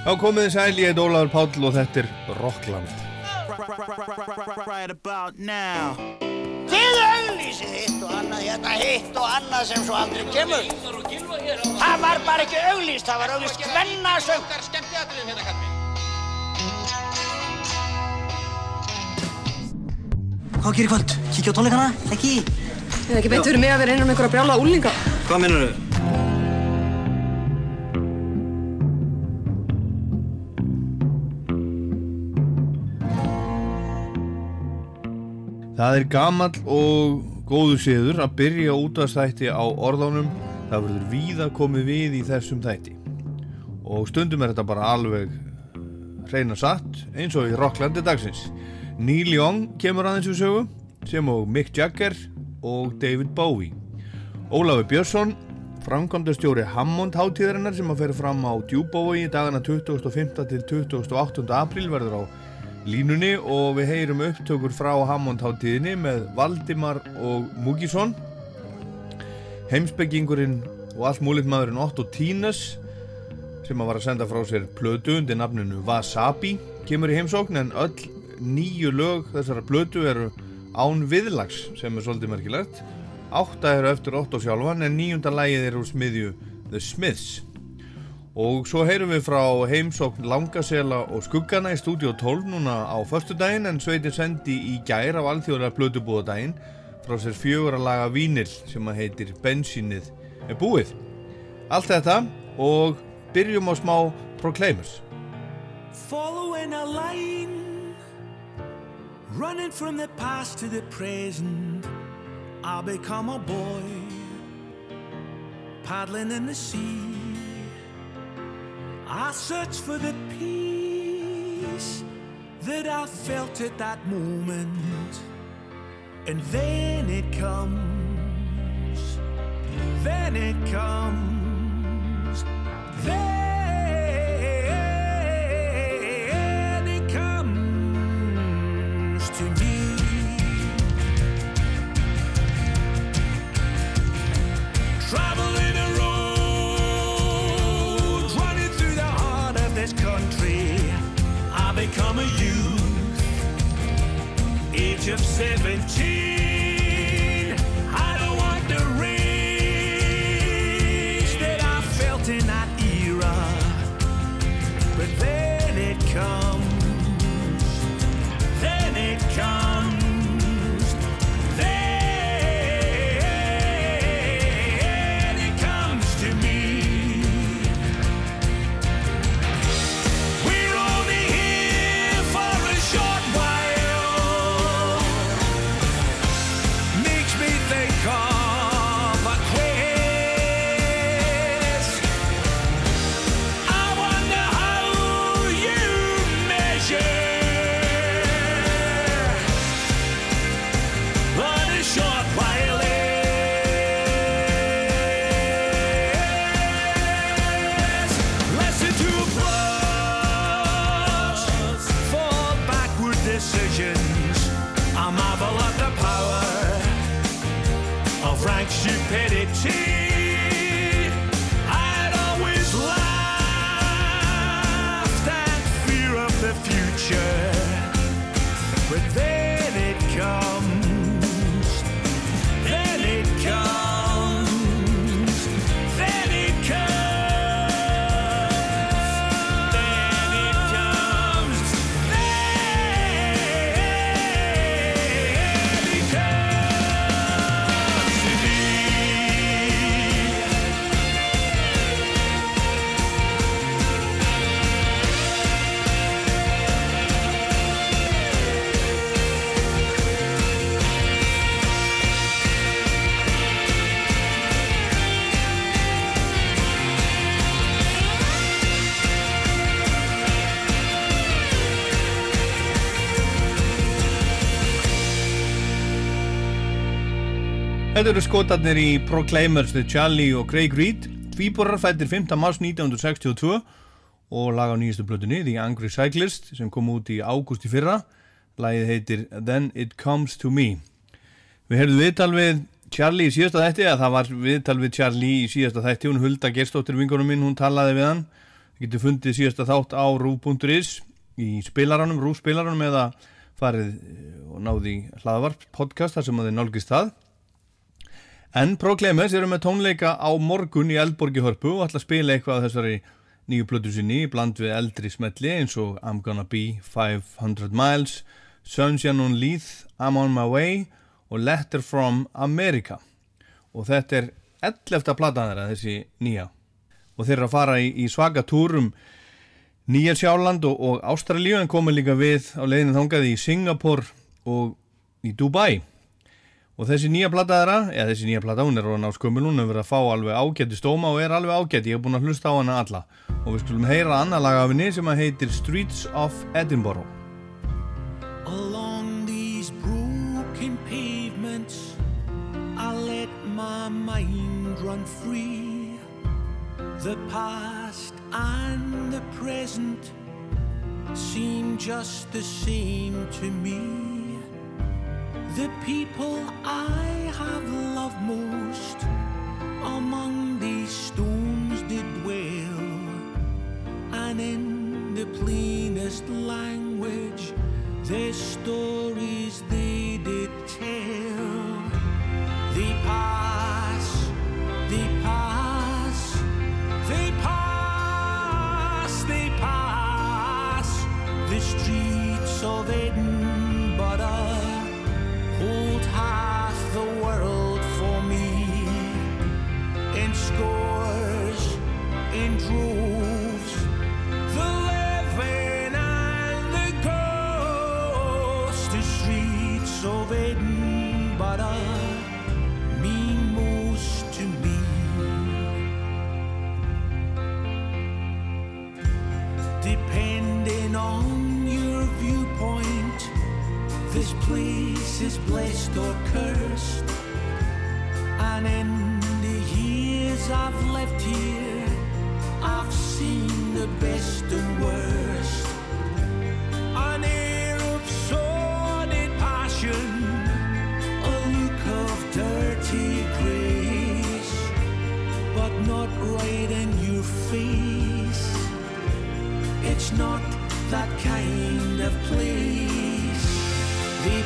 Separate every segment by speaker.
Speaker 1: Þá komið þið sæl, ég heit Ólafur Páll og þetta er Rockland.
Speaker 2: Þið auglýsið hitt og annað, hérna hitt og annað sem svo aldrei kemur. Það var bara ekki auglýst, það var auglýst hvennasöng.
Speaker 3: Hvað gerir kvöld? Kíkja á tónleikana? Ekki?
Speaker 4: Ég hef ekki beint fyrir mig að vera innan einhverja brjála úlinga.
Speaker 3: Hvað minnur þau?
Speaker 1: Það er gamall og góður siður að byrja útastætti á orðánum. Það verður víða komið við í þessum þætti. Og stundum er þetta bara alveg hreina satt eins og í Rocklandi dagsins. Neil Young kemur aðeins úr sögu sem og Mick Jagger og David Bowie. Ólafur Björnsson, framkvæmdastjóri Hammond hátíðarinnar sem að fer fram á Djúbói í dagana 25. til 28. apríl verður á línunni og við heyrum upptökur frá Hammond hátíðinni með Valdimar og Múkisson heimsbyggingurinn og allt múlitt maðurinn Otto Tínes sem að var að senda frá sér plötu undir nafninu Wasabi kemur í heimsókn en öll nýju lög þessara plötu eru án viðlags sem er svolítið merkilegt. Átta eru eftir Otto sjálfan en nýjunda lægið er úr smiðju The Smiths og svo heyrum við frá heimsókn Langasela og Skuggana í stúdíu 12 núna á förstu daginn en sveitin sendi í gær af alþjóðlega blödubúðadaginn frá sér fjögur að laga vínil sem að heitir Bensínið er búið. Allt þetta og byrjum á smá Proclaimers.
Speaker 5: Following a line Running from the past to the present I'll become a boy Paddling in the sea I search for the peace That I felt at that moment And then it comes Then it comes Then age of 17.
Speaker 1: Þetta eru skotarnir í Proclaimers við Charlie og Craig Reed Tvíborar fættir 5. mars 1962 og laga á nýjastu blötunni The Angry Cyclist sem kom út í ágúst í fyrra Lagið heitir Then It Comes To Me Við heyrðum viðtal við Charlie í síðasta þætti að það var viðtal við Charlie í síðasta þætti hún Hulda Gerstóttir vingunum minn, hún talaði við hann Þið getur fundið síðasta þátt á rú.is í spilaranum, rúspilaranum eða farið eh, og náði hlaðvarp podcast þar sem að þið nálgist það. En Proclaimers eru með tónleika á morgun í Eldborgi Hörpu og ætla að spila eitthvað þessari nýju plötu sinni bland við eldri smetli eins og I'm Gonna Be 500 Miles, Sunshine on Leith, I'm on my way og Letter from America. Og þetta er 11. platan þeirra þessi nýja. Og þeir eru að fara í, í svaka túrum Nýja Sjáland og, og Ástralíu en komið líka við á leiðinu þangað í Singapur og í Dubai. Og þessi nýja plata þeirra, eða þessi nýja plata, hún er orðin á skömmul, hún hefur verið að fá alveg ágætti stóma og er alveg ágætti, ég hef búin að hlusta á hana alla. Og við skulum heyra annar lag af henni sem að heitir Streets of Edinburgh.
Speaker 5: Along these broken pavements, I let my mind run free. The past and the present seem just the same to me. The people I have loved most among these stones did dwell and in the plainest language their stories they did tell. They pass they pass they pass they pass the streets of Edinburgh Edinburgh mean most to me. Depending on your viewpoint, this place is blessed or cursed. And in the years I've left here, I've seen the best and worst. That kind of place. They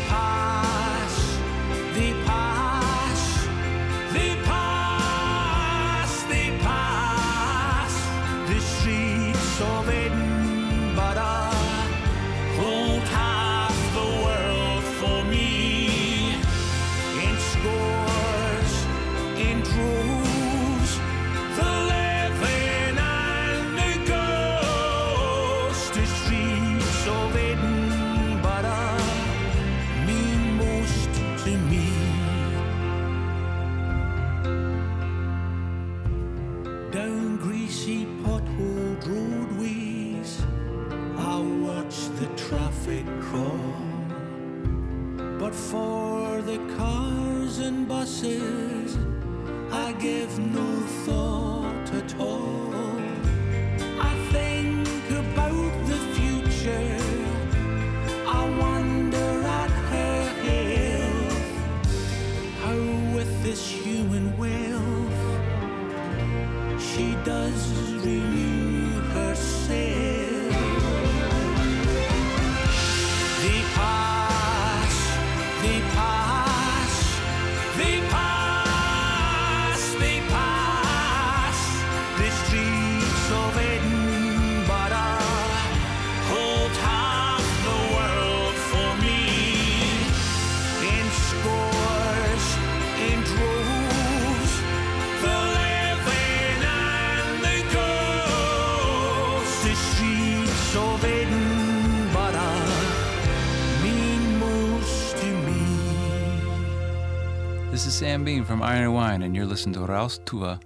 Speaker 6: Sam Bean from Iron and Wine, and you're listening to Raus Tua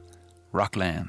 Speaker 6: Rockland.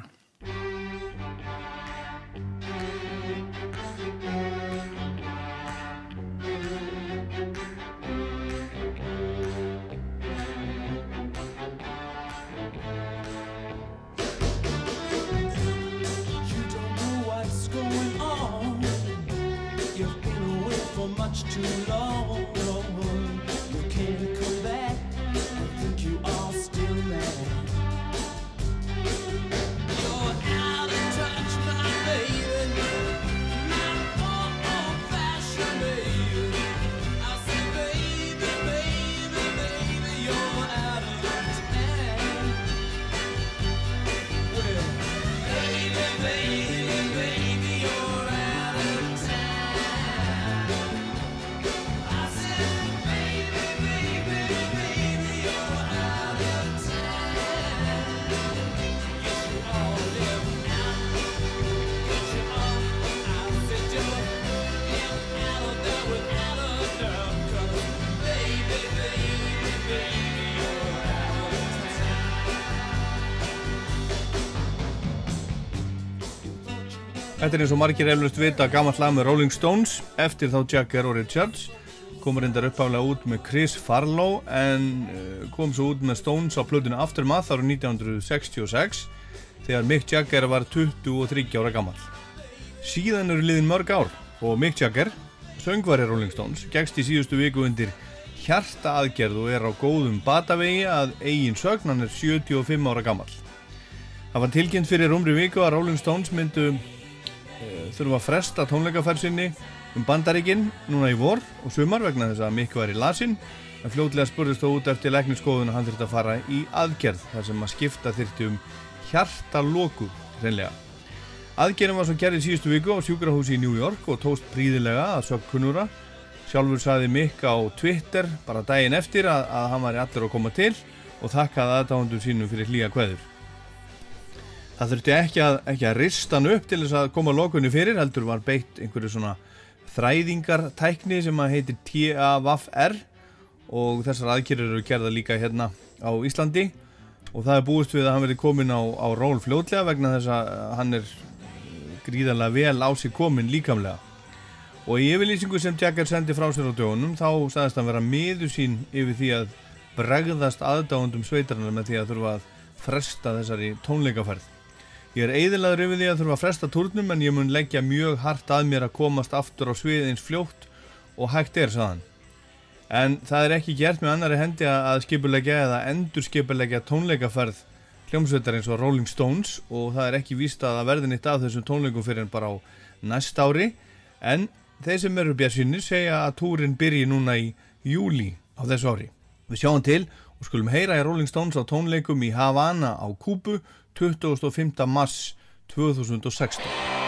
Speaker 1: Þetta er eins og margir eflust vita gammalt lag með Rolling Stones eftir þá Jagger og Richards komur reyndar uppáflega út með Chris Farlow en uh, kom svo út með Stones á plötinu Aftermath árið 1966 þegar Mick Jagger var 23 ára gammal. Síðan eru liðin mörg ár og Mick Jagger, söngvari Rolling Stones, gegst í síðustu viku undir hjarta aðgerð og er á góðum batavegi að eigin sögn, hann er 75 ára gammal. Það var tilkynnt fyrir umri viku að Rolling Stones myndu uh, þurfa að fresta tónleikaferðsynni um bandaríkinn núna í vor og sumar vegna þess að Mikk var í lasinn en fljótlega spurðist þó út eftir lækningsskoðun að hann þurfti að fara í aðgerð þar sem að skipta þyrfti um hjartaloku reynlega. Aðgerðin var svo gerð í síðustu viku á sjúkrahúsi í New York og tóst príðilega að sög kunnura. Sjálfur saði Mikk á Twitter bara daginn eftir að, að hann var í allir að koma til og þakkaði aðdáðundur sínum fyrir hlýja kveður. Það þurfti ekki að, ekki að rista hann upp til þess að koma lokunni fyrir, heldur var beitt einhverju svona þræðingartækni sem að heitir TAVR og þessar aðkýrir eru gerða líka hérna á Íslandi. Og það er búist við að hann verði komin á, á ról fljótlega vegna þess að hann er gríðarlega vel á sig komin líkamlega. Og í yfirlýsingu sem Jagger sendi frá sér á dögunum þá sagðist hann vera miður sín yfir því að bregðast aðdáðundum sveitarinnar með því að þurfa að fresta þessari tónleikaferð Ég er eiðilaður yfir því að þurfa að fresta turnum en ég mun leggja mjög hart að mér að komast aftur á svið eins fljótt og hægt er, saðan. En það er ekki gert með annari hendi að skipulegja eða endur skipulegja tónleikaferð hljómsveitar eins og Rolling Stones og það er ekki víst að það verði nýtt af þessum tónleikum fyrir en bara á næst ári en þeir sem eru björnsinni segja að túrin byrji núna í júli á þessu ári. Við sjáum til og skulum heyra í Rolling Stones á tónleikum í Havana á Kúbu 25. mars 2016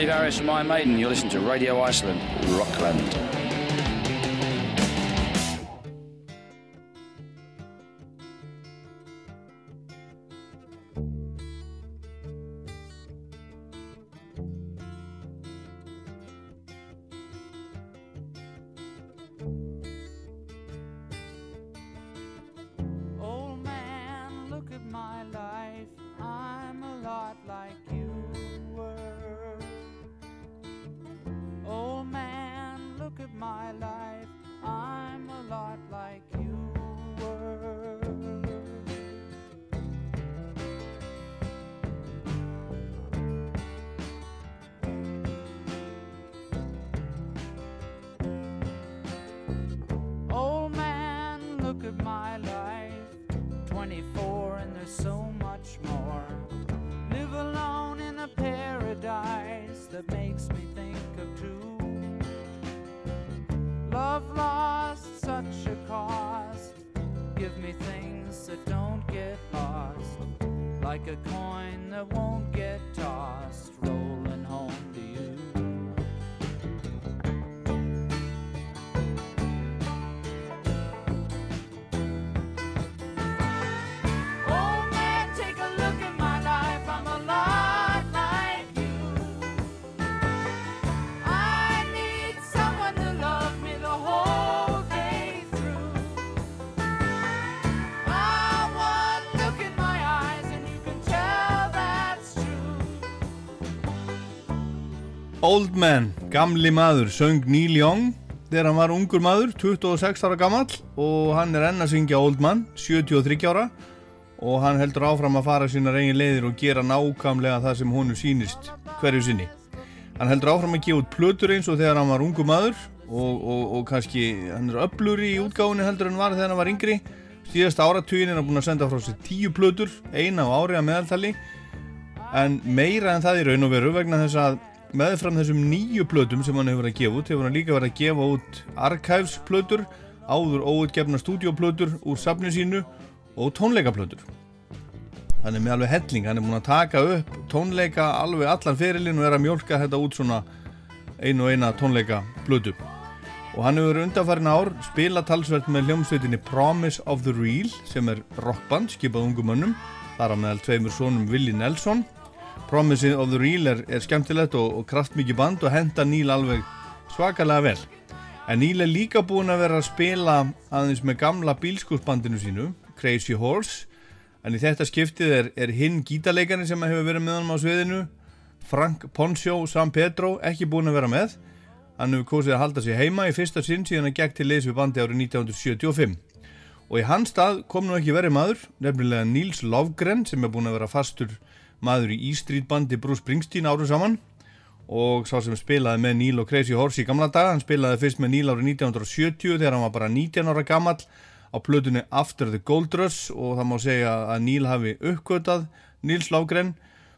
Speaker 7: Steve Harris from Iron Maiden. You're listening to Radio Iceland,
Speaker 5: Like a coin that won't get
Speaker 1: Old Man, gamli maður, söng Neil Young þegar hann var ungur maður, 26 ára gamall og hann er enn að syngja Old Man, 73 ára og hann heldur áfram að fara sínar eigin leiðir og gera nákvæmlega það sem honum sýnist hverju sinni. Hann heldur áfram að gefa út plötur eins og þegar hann var ungur maður og, og, og kannski hann er öfluri í útgáfunni heldur en var þegar hann var yngri. Síðasta áratugin er hann búin að senda frá sér tíu plötur, eina á ári að meðaltali en meira en það í raun og veru vegna þess að meðfram þessum nýju plötum sem hann hefur verið að gefa út hefur hann líka verið að gefa út archives plötur áður óutgefna stúdíoplötur úr safni sínu og tónleikaplötur. Hann er með alveg helling, hann er búin að taka upp tónleika alveg allan ferilinn og er að mjólka þetta út svona einu og eina tónleika plötu og hann hefur undanfærin ár spilað talsvert með hljómsveitinni Promise of the Real sem er rockband skipað ungum mönnum þar á meðal tveimur sonum Willi Nelson Promise of the Real er, er skemmtilegt og, og kraftmikið band og henda Neil alveg svakalega vel. En Neil er líka búinn að vera að spila aðeins með gamla bílskúsbandinu sínu Crazy Horse. En í þetta skiptið er, er hinn gítarleikarinn sem hefur verið með hann á sviðinu Frank Poncio San Pedro ekki búinn að vera með. Hann hefur kosið að halda sig heima í fyrsta sinn síðan að gegn til liðs við bandi árið 1975 og í hans stað kom nú ekki verið maður nefnilega Níls Lofgren sem er búinn að vera fastur maður í E-Street bandi Bruce Springsteen árum saman og sá sem spilaði með Neil og Crazy Horse í gamla daga hann spilaði fyrst með Neil árið 1970 þegar hann var bara 19 ára gammal á plötunni After the Gold Rush og það má segja að Neil hafi uppgötað Níls Lofgren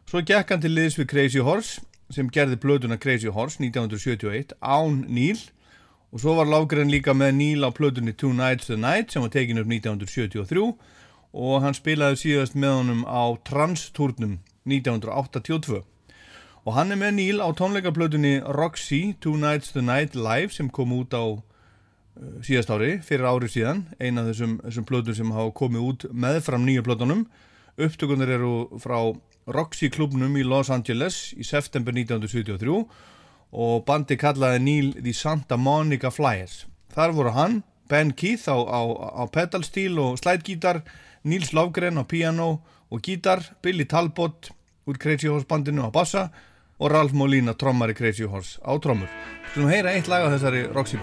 Speaker 1: svo gekk hann til liðs við Crazy Horse sem gerði plötuna Crazy Horse 1971 án Neil. Og svo var Lofgren líka með Neil á plötunni Two Nights the Night sem var tekin upp 1973 og hann spilaði síðast með honum á Trans-turnum 1982 og hann er með Neil á tónleikaplötunni Roxy Two Nights the Night Live sem kom út á uh, síðast ári, fyrir ári síðan. Eina af þessum, þessum plötum sem hafa komið út meðfram nýju plötunum. Upptökunar eru frá Roxy klubnum í Los Angeles í september 1973 og bandi kallaði Neil the Santa Monica Flyers. Þar voru hann, Ben Keith á, á, á pedalstíl og slætgítar Níls Lofgren á piano og gítar Billy Talbot úr Crazy Horse bandinu á bassa og Ralph Molina trommari Crazy Horse á trommur. Skulum heyra eitt lag á þessari Roxy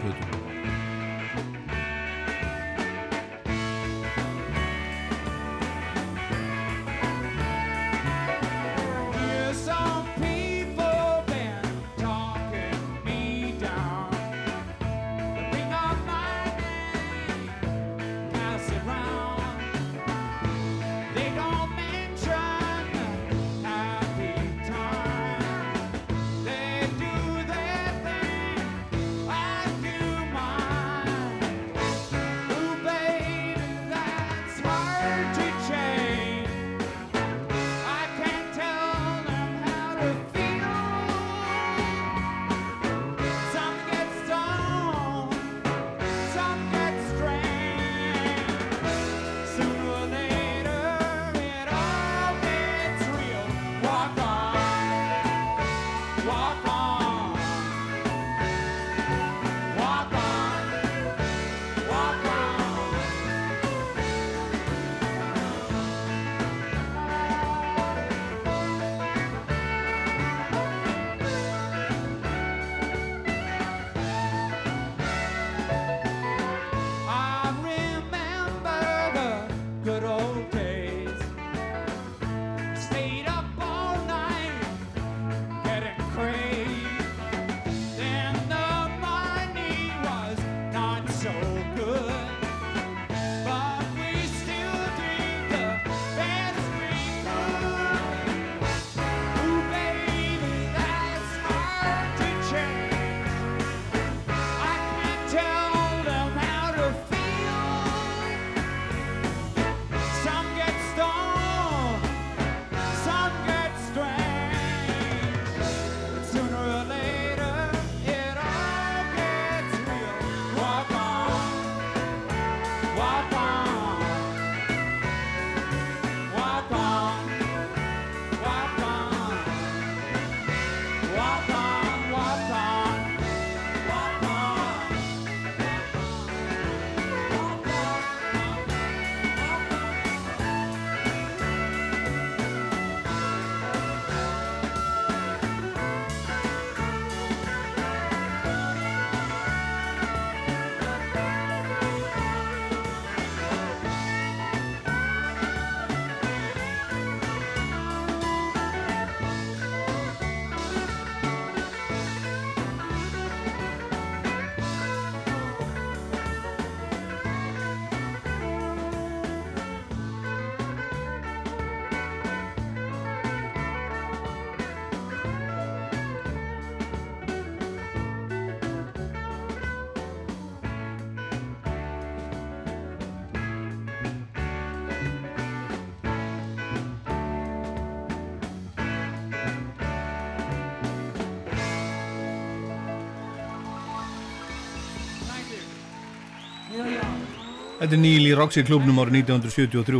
Speaker 1: Þetta er Neil í Roxy klubnum árið 1973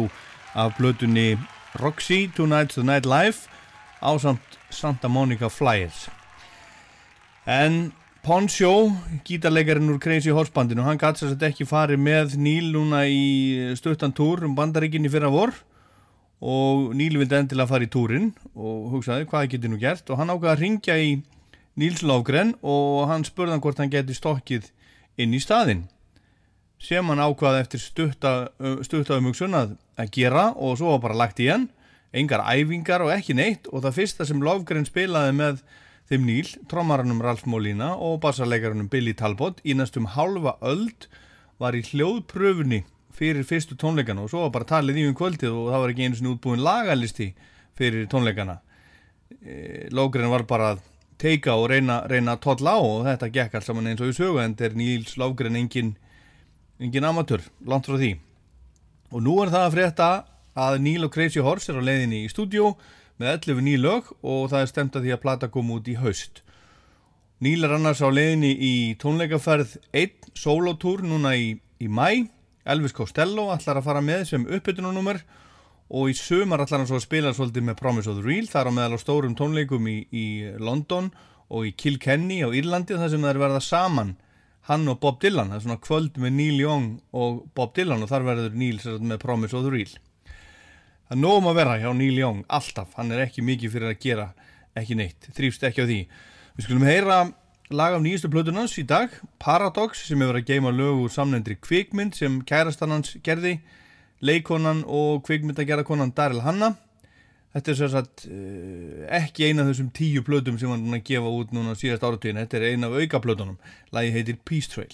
Speaker 1: af blötunni Roxy Two Nights the Night Live á samt Santa Monica Flyers. En Poncho, gítarleikarinn úr Crazy Horse bandinu, hann gæti þess að ekki farið með Neil núna í stuttan túr um bandaríkinni fyrra vor og Neil vildi endilega fara í túrin og hugsaði hvað geti nú gert og hann ákvaði að ringja í Níls Lofgren og hann spurði hann hvort hann geti stokkið inn í staðinn sem hann ákvaði eftir stutta, stutta umhugsun að, gera og svo var bara lagt í hann. Engar æfingar og ekki neitt og það fyrsta sem Lofgren spilaði með þeim Níl, trommaranum Ralf Molina og bassarleikarunum Billy Talbot í næstum halva öld var í hljóðpröfunni fyrir fyrstu tónleikana og svo var bara talið í um kvöldið og það var ekki einu sinni útbúin lagalisti fyrir tónleikana. E, Lofgren var bara að teika og reyna, reyna að tolla á og þetta gekk alls saman eins og í sögu en þetta er Níls Lofgren engin engin amatör, langt frá því og nú er það að frétta að Neil og Crazy Horse er á leiðinni í stúdjó með 11 ný lög og það er stemt að því að plata kom út í haust. Níl er annars á leiðinni í tónleikaferð 1 solotúr núna í, í mæ. Elvis Costello ætlar að fara með sem uppbytununummer og í sumar ætlar hann svo að spila svolítið með Promise of the Real. Það er á meðal á stórum tónleikum í, í London og í Kilkenny á Írlandi þar sem það er verða saman hann og Bob Dylan. Það er svona kvöld með Neil Young og Bob Dylan og þar verður Neil með Promise of the Real. Það er nógum að vera hjá Neil Young, alltaf. Hann er ekki mikið fyrir að gera ekki neitt. Þrýfst ekki á því. Við skulum heyra lag af nýjustu plötunans í dag, Paradox sem hefur að geima lög úr samnendri kvikmynd sem kærastan hans gerði, leikonan og kvikmyndagerðakonan Daryl Hanna. Þetta er sérsagt uh, ekki eina af þessum tíu plötum sem hann er að gefa út núna síðast áratíðin, þetta er eina af auka plötunum. Lagi heitir Peace Trail.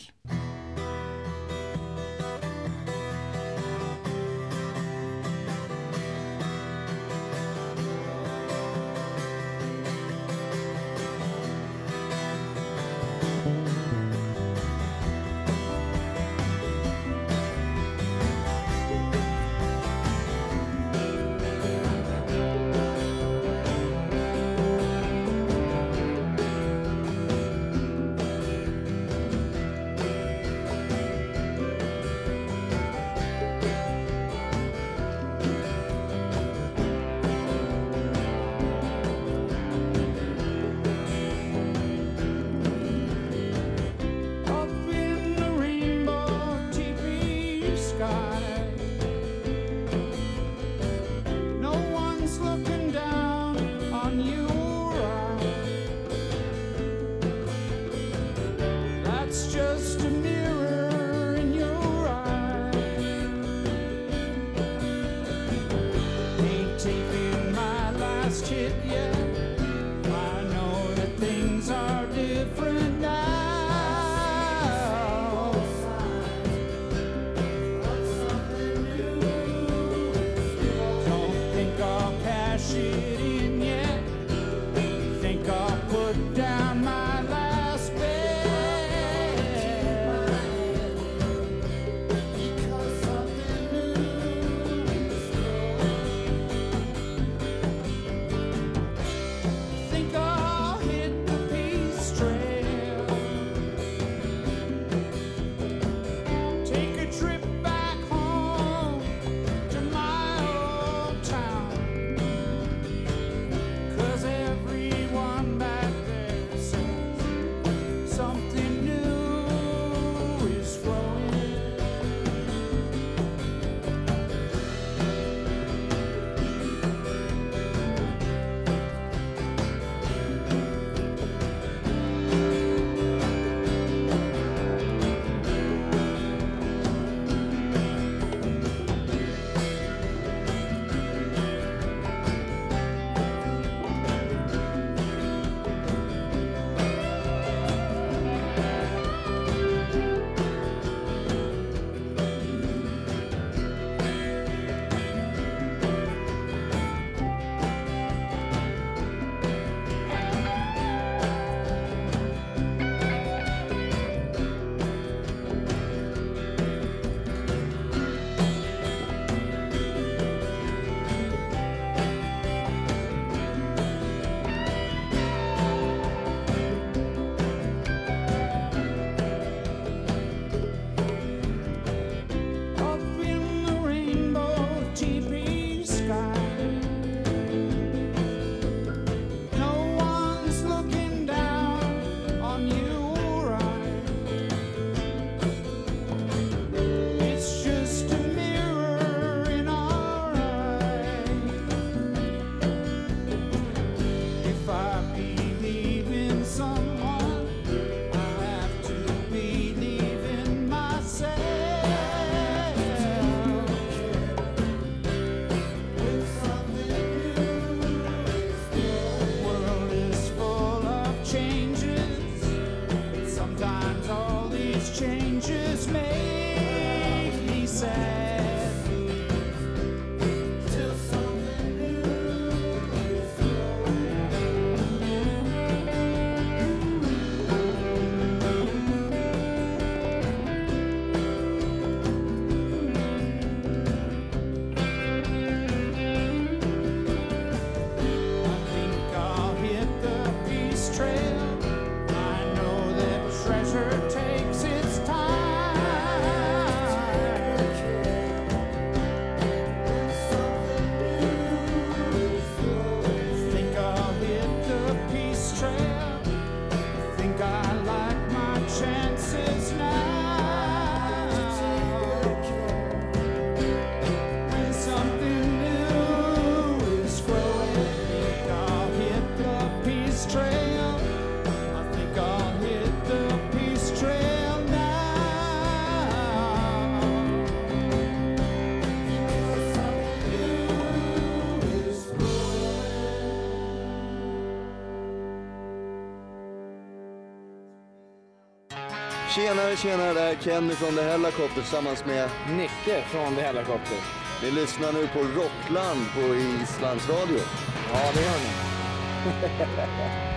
Speaker 8: Tjenare, tjenare, det här är Kenny från The Hellacopter tillsammans med
Speaker 9: Nicke från The Hellacopter.
Speaker 8: Ni lyssnar nu på Rockland på Islands Radio.
Speaker 9: Ja, det gör ni.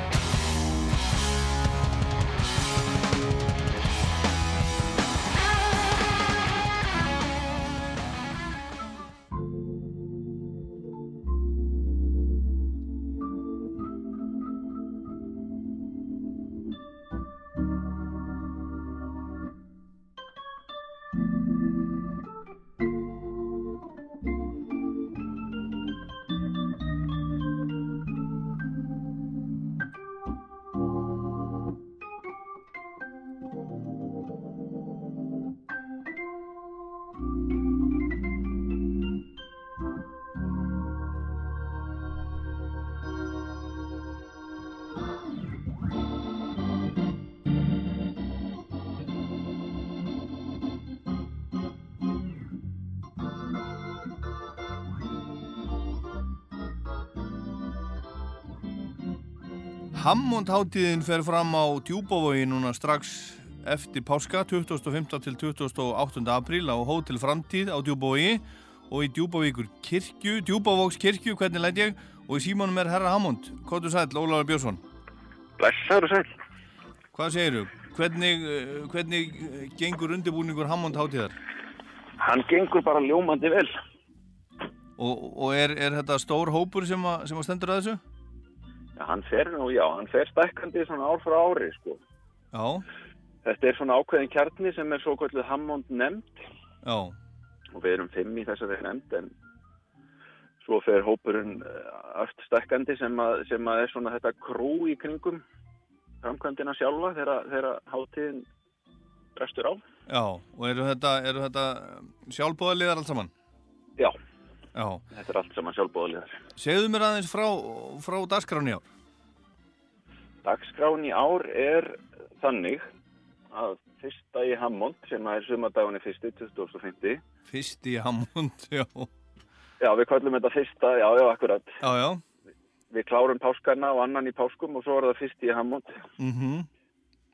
Speaker 1: Hammond hátíðin fer fram á Djúbavogi núna strax eftir páska 25. til 28. apríl á Hótel Framtíð á Djúbavogi og í Djúbavíkur kirkju, Djúbavóks kirkju, hvernig læt ég og í símanum er herra Hammond, Kóttu Sæl, Ólaður Björnsson
Speaker 10: Blessaður sæl
Speaker 1: Hvað segir þú? Hvernig, eh, hvernig eh, gengur undirbúningur Hammond hátíðar?
Speaker 10: Hann gengur bara ljómandi vel
Speaker 1: Og, og er, er þetta stór hópur sem, að, sem að stendur að þessu?
Speaker 10: Já, hann fer nú, já, hann fer stækkandi svona ár frá ári, sko.
Speaker 1: Já.
Speaker 10: Þetta er svona ákveðin kjarni sem er svo kvöldið Hammond nefnd.
Speaker 1: Já.
Speaker 10: Og við erum fimm í þessari nefnd, en svo fer hópurinn öll stækkandi sem að, sem að er svona þetta krú í kringum framkvæmdina sjálfa þegar, þegar hátíðin restur á.
Speaker 1: Já, og eru þetta, eru þetta sjálfbóðaliðar allt saman?
Speaker 10: Já.
Speaker 1: Já.
Speaker 10: Þetta er allt saman sjálfbóðaliðar.
Speaker 1: Segðu mér aðeins frá, frá dagskráni ár.
Speaker 10: Dagskráni ár er þannig að fyrsta í Hammond sem er sumadagunni fyrsti, 2050.
Speaker 1: Fyrsti í Hammond, já.
Speaker 10: Já, við kallum þetta fyrsta, já, já, akkurat.
Speaker 1: Já, já.
Speaker 10: Við klárum páskarna og annan í páskum og svo er það fyrsti í Hammond.
Speaker 1: Mm -hmm.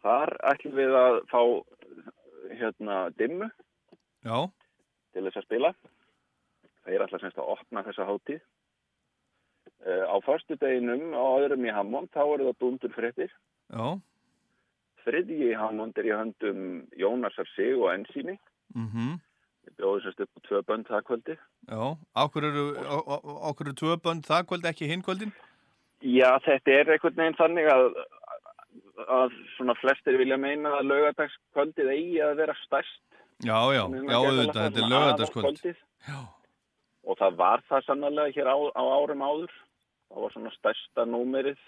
Speaker 10: Þar ætlum við að fá hérna dimmu.
Speaker 1: Já.
Speaker 10: Til þess að spila. Það er alltaf semst að opna þessa hátíð. Uh, á förstu deginum á öðrum í Hammond þá eru það dundur fréttir.
Speaker 1: Já.
Speaker 10: Þriðji í Hammond er í höndum Jónasar Sig og Ensíni.
Speaker 1: Mm -hmm.
Speaker 10: Við bjóðum semst upp á tvö bönd það kvöldi.
Speaker 1: Já, okkur eru, eru tvö bönd það kvöldi, ekki hinn kvöldin?
Speaker 10: Já, þetta er einhvern veginn þannig að, að svona flestir vilja meina að laugadagskvöldið eigi að vera stærst.
Speaker 1: Já, já, já, auðvitað, þetta er laugadagskvöld. Já.
Speaker 10: Og það var það sannlega hér á, á árum áður. Það var svona stærsta númerið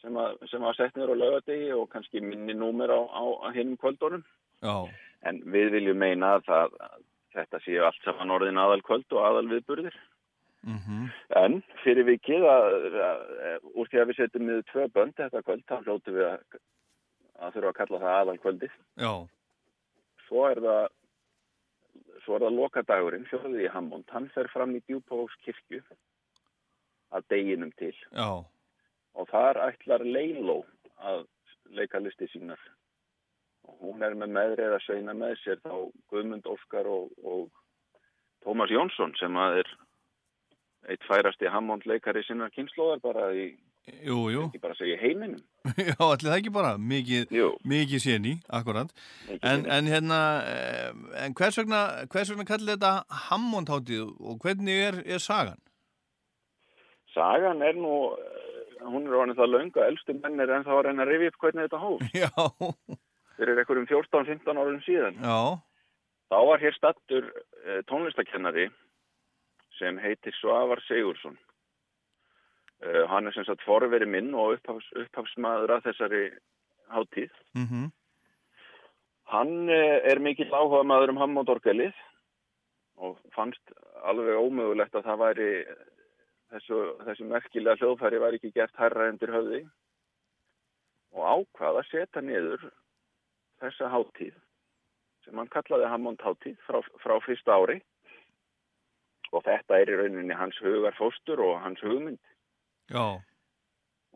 Speaker 10: sem, að, sem var sett niður á laugadegi og kannski minni númer á, á, á hinnum kvöldunum.
Speaker 1: Já.
Speaker 10: En við viljum meina að, það, að þetta séu allt saman orðin aðal kvöld og aðal viðburðir.
Speaker 1: Mm -hmm.
Speaker 10: En fyrir vikið úr því að við setjum niður tvö bönd þetta kvöld, þá hljótu við að, að þurfa að kalla það aðal kvöldið.
Speaker 1: Já.
Speaker 10: Svo er það svo er það lokadagurinn, fjóðið í Hammond, hann fer fram í Djúpavóks kirkju að deginum til.
Speaker 1: Já.
Speaker 10: Og þar ætlar Leiló að leika listi sínar. Og hún er með meðrið að sveina með sér þá Guðmund Óskar og, og Tómas Jónsson sem að er eitt færasti Hammond leikari sinna kynnslóðar bara í,
Speaker 1: jú, jú.
Speaker 10: ekki bara segja heiminum.
Speaker 1: Já, allir það ekki bara, mikið, mikið séni, akkurat. En, en hérna, en hvers vegna, hvers vegna kallir þetta Hammond hátíð og hvernig er, er sagan?
Speaker 10: Sagan er nú, hún er orðin það launga, elstu mennir en þá er henni að rifja upp hvernig þetta hóf.
Speaker 1: Já.
Speaker 10: Þeir eru einhverjum 14-15 árum síðan.
Speaker 1: Já.
Speaker 10: Þá var hér stattur uh, tónlistakennari sem heitir Svavar Sigursson. Uh, hann er sem sagt forveri minn og upphafs, upphafsmaður að þessari hátíð.
Speaker 1: Mm -hmm.
Speaker 10: Hann uh, er mikill áhuga maður um Hammondorgelið og fannst alveg ómögulegt að það væri þessu, þessu merkilega hljóðfæri væri ekki gert herra endur höfði og ákvað að setja niður þessa hátíð sem hann kallaði Hammond hátíð frá, frá fyrsta ári og þetta er í rauninni hans hugarfóstur og hans hugmynd.
Speaker 1: Já.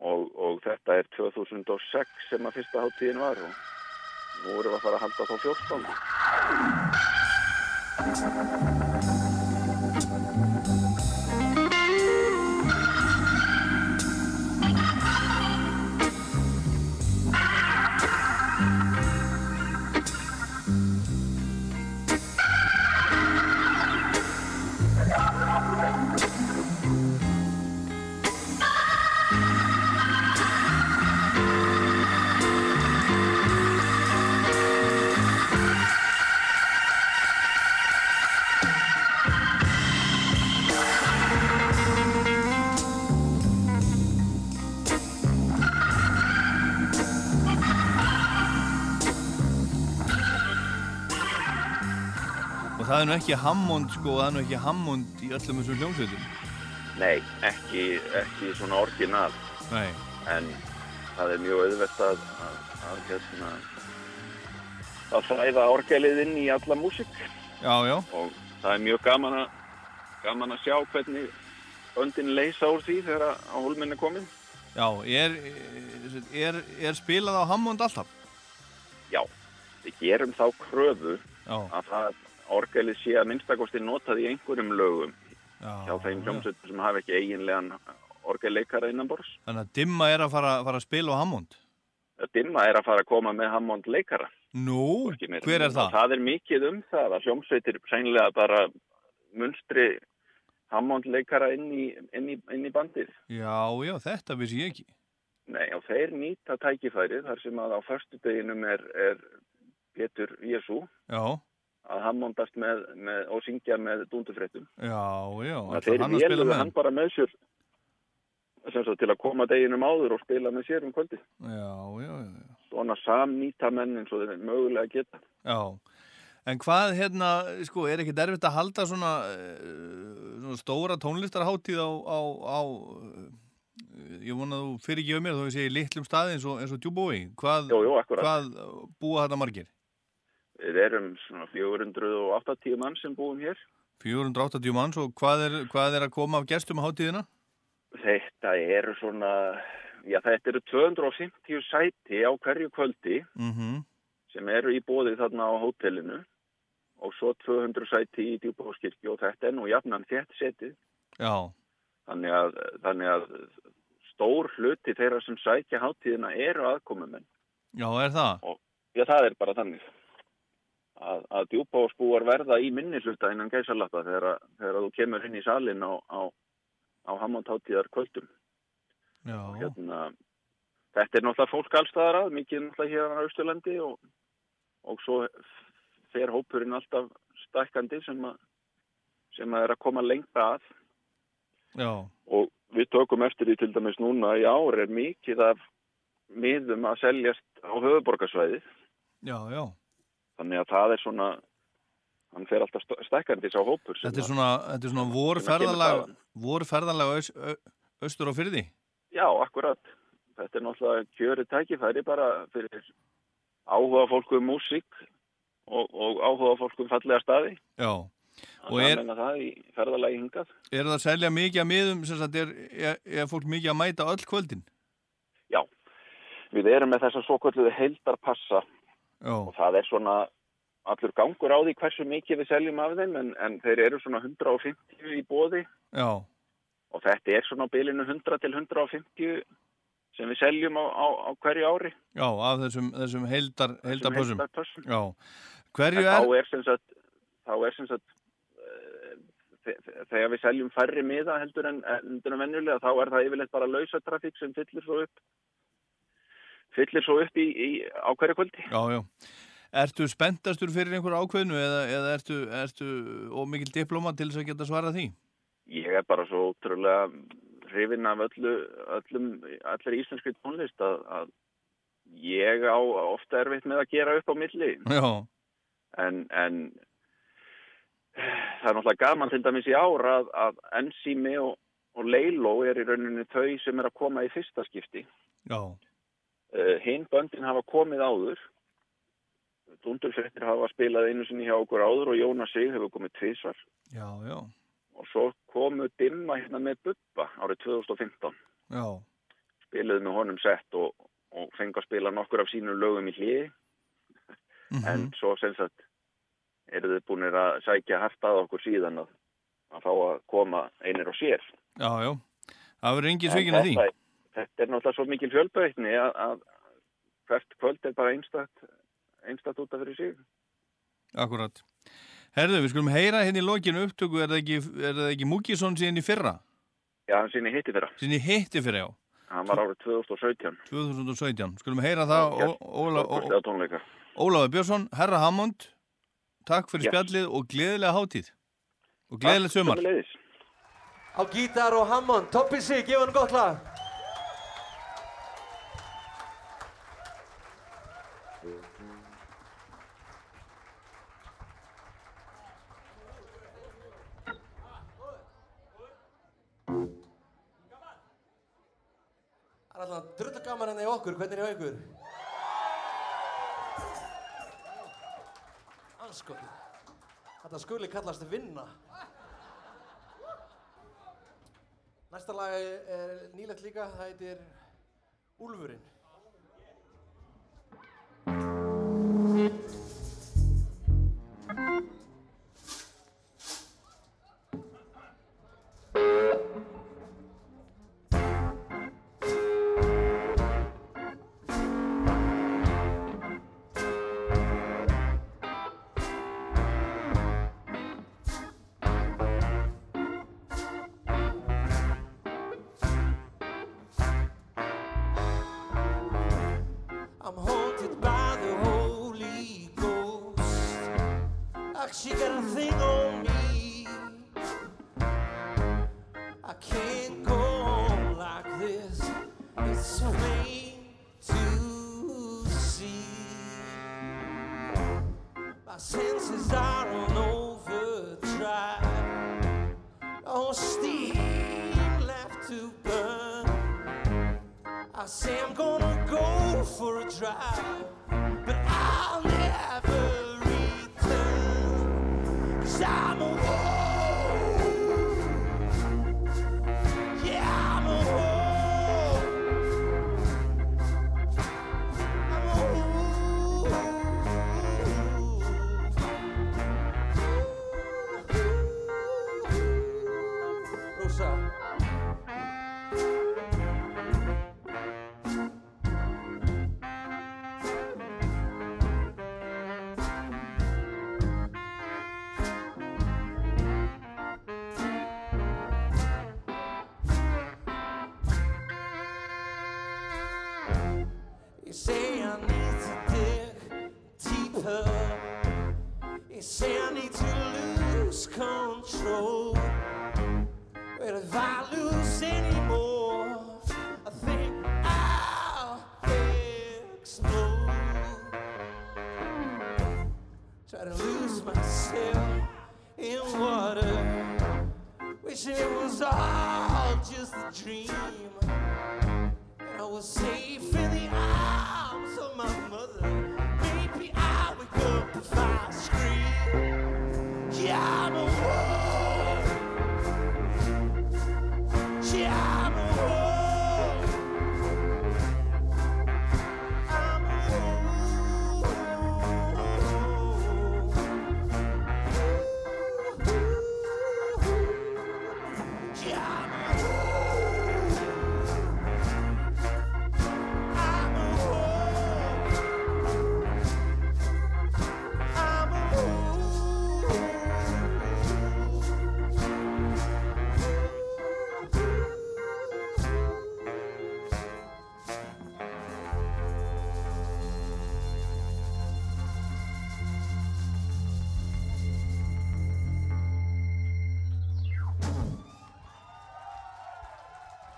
Speaker 10: Og, og þetta er 2006 sem að fyrsta hátíðin var og nú erum við að fara að halda þá 14.
Speaker 1: er nú ekki Hammond sko, það er nú ekki Hammond í öllum þessum hljómsveitum.
Speaker 10: Nei, ekki, ekki svona orginal,
Speaker 1: Nei.
Speaker 10: en það er mjög auðvelt að, að, hérna, að fræða orgelið inn í alla músík
Speaker 1: Já, já.
Speaker 10: og það er mjög gaman að, gaman að sjá hvernig öndin leysa úr því þegar að hólminn er komin.
Speaker 1: Já, er, er, er spilað á Hammond alltaf?
Speaker 10: Já, við gerum þá kröfu
Speaker 1: Já.
Speaker 10: að það orgelið sé að minnstakosti notað í einhverjum lögum
Speaker 1: Já,
Speaker 10: hjá þeim hljómsveitum sem hafa ekki eiginlegan orgelleikara innanbors.
Speaker 1: Þannig að Dimma er að fara, fara að spila á Hammond.
Speaker 10: Dimma er að fara að koma með Hammond leikara.
Speaker 1: Nú, hver er það?
Speaker 10: Það er mikið um það að hljómsveitir sænlega bara munstri Hammond leikara inn í, inn í, inn í bandið.
Speaker 1: Já, já, þetta vissi ég ekki.
Speaker 10: Nei, og þeir nýta tækifærið þar sem að á förstu deginum er, er Pétur Jésu
Speaker 1: Já,
Speaker 10: að Hammondast með, með og syngja með dúndufréttum.
Speaker 1: já, já.
Speaker 10: Að þeir
Speaker 1: að með
Speaker 10: hann bara með sér sagt, til að koma deginum áður og spila með sér um kvöldi.
Speaker 1: Já, já, já.
Speaker 10: Svona samnýta menn eins og þeir mögulega geta.
Speaker 1: Já, en hvað hérna, sko, er ekki derfitt að halda svona, uh, svona stóra tónlistarháttíð á, á, á uh, ég vona að þú fyrir ekki um mér þó ég segi litlum staði eins og, og djúbói. Hvað,
Speaker 10: jú, akkurat.
Speaker 1: hvað búa þetta margir?
Speaker 10: Við erum svona 480 mann sem búum hér.
Speaker 1: 480 manns og hvað er, hvað er að koma af gestum á háttíðina?
Speaker 10: Þetta eru svona, já þetta eru 250 sæti á hverju kvöldi
Speaker 1: Mm
Speaker 10: sem eru í bóði þarna á hótelinu og svo 200 sæti í djúbóðskirkju og þetta er nú jafnan þétt setið.
Speaker 1: Já,
Speaker 10: Þannig að, þannig að stór hluti þeirra sem sækja hátíðina eru aðkomumenn.
Speaker 1: já, er það?
Speaker 10: Og já, það er bara þannig. Að, að djúbóðsbúar verða í minni hluta innan gæsalappa þegar, að- þegar þú kemur inn í salin á, á, á Hammondháttíðar kvöldum. Hérna, þetta er náttúrulega fólk allstaðar að, mikið náttúrulega hér á Austurlandi og, og svo fer hópurinn alltaf stækkandi sem að, sem að er að koma lengra að
Speaker 1: já,
Speaker 10: og við tökum eftir því til dæmis núna í ár er mikið af miðum að seljast á höfuborgarsvæði
Speaker 1: já, já.
Speaker 10: Þannig að það er svona hann fer alltaf st- stækkandi sá hópur
Speaker 1: Þetta er
Speaker 10: að-
Speaker 1: svona, þetta er svona
Speaker 10: að
Speaker 1: vorferðalag, vorferðalag aus, au- austur á fyrði?
Speaker 10: Já, akkurat. Þetta er náttúrulega kjörið tækifæri bara fyrir áhuga fólku um músík og, og áhuga fólku um fallega staði.
Speaker 1: Já, og er,
Speaker 10: að
Speaker 1: er það að selja mikið að miðum, sem sagt, er, er, er fólk mikið að mæta öll kvöldin?
Speaker 10: Já, við erum með þessa svo kvölduðu heildarpassa
Speaker 1: Já,
Speaker 10: og það er svona allur gangur á því hversu mikið við seljum af þeim en, en þeir eru svona 150 í bóði
Speaker 1: já,
Speaker 10: og þetta er svona á bilinu 100 til 150 sem við seljum á, á, á hverju ári.
Speaker 1: já, af þessum, þessum heildar, heildarpössum. Já,
Speaker 10: En
Speaker 1: hverju
Speaker 10: þá
Speaker 1: er,
Speaker 10: er sem sagt, þá er sem sagt þe- þe- þegar við seljum færri miða heldur en, heldur en venjulega þá er það yfirleitt bara lausa trafík sem fyllir svo upp fyllir svo upp í, í á hverju kvöldi.
Speaker 1: já, já, ertu spenntastur fyrir einhver ákveðnu eða, eða ertu, ertu ómikil diploma til þess að geta svarað því?
Speaker 10: Ég er bara svo ótrúlega hrifin af öllu, öllum, allir íslenski tónlist að, að ég á ofta erfitt með að gera upp á milli
Speaker 1: Já,
Speaker 10: en, en það er náttúrulega gaman til dæmis í ár að, að Enzimi og, og Leilo er í rauninni þau sem er að koma í fyrsta skipti.
Speaker 1: já,
Speaker 10: Hinn böndin hafa komið áður. Dundurfrettir hafa spilað einu sinni hjá okkur áður og Jónas Sig hefur komið tvísvar.
Speaker 1: já, já,
Speaker 10: Og svo komu Dimma hérna með Bubba árið 2015.
Speaker 1: já,
Speaker 10: Spiluðu með honum sett og, og fengi að spila nokkur af sínum lögum í hliði.
Speaker 1: Mhm.
Speaker 10: en svo sem sagt eru þið búinir að sækja hægt að okkur síðan að, að fá að koma einir og sér.
Speaker 1: Já, já. Það verður engin
Speaker 10: En
Speaker 1: svikin að því.
Speaker 10: Þetta, er náttúrulega svo mikil fjölbreytni að, að hvert kvöld er bara einstakt, einstakt út af fyrir sig.
Speaker 1: Akkurat. Herðu, við skulum heyra hérna í lokinu upptöku, er það ekki, er það ekki Múkisson síðan í fyrra?
Speaker 10: Já, hann sinni hitti fyrra.
Speaker 1: Síðan í hitti fyrra, já.
Speaker 10: Hann var árið 2017.
Speaker 1: 2017. Skulum heyra það, Ó- Óla- Ó-
Speaker 10: Stórkostlega tónleika.
Speaker 1: Ólafur Björnsson, Herra Hammond, takk fyrir
Speaker 10: Yes.
Speaker 1: spjallið og gleðilega hátíð. Og gleðilegt sumar.
Speaker 10: sömuleiðis.
Speaker 11: Á gítar og Hammond, toppið sig, gefa hann gott lag. Okkur, hvernig er hjá ykkur? Anskotið. Þetta skuli kallast vinna. Næsta lag er nýlegt líka, það heitir Úlfurinn.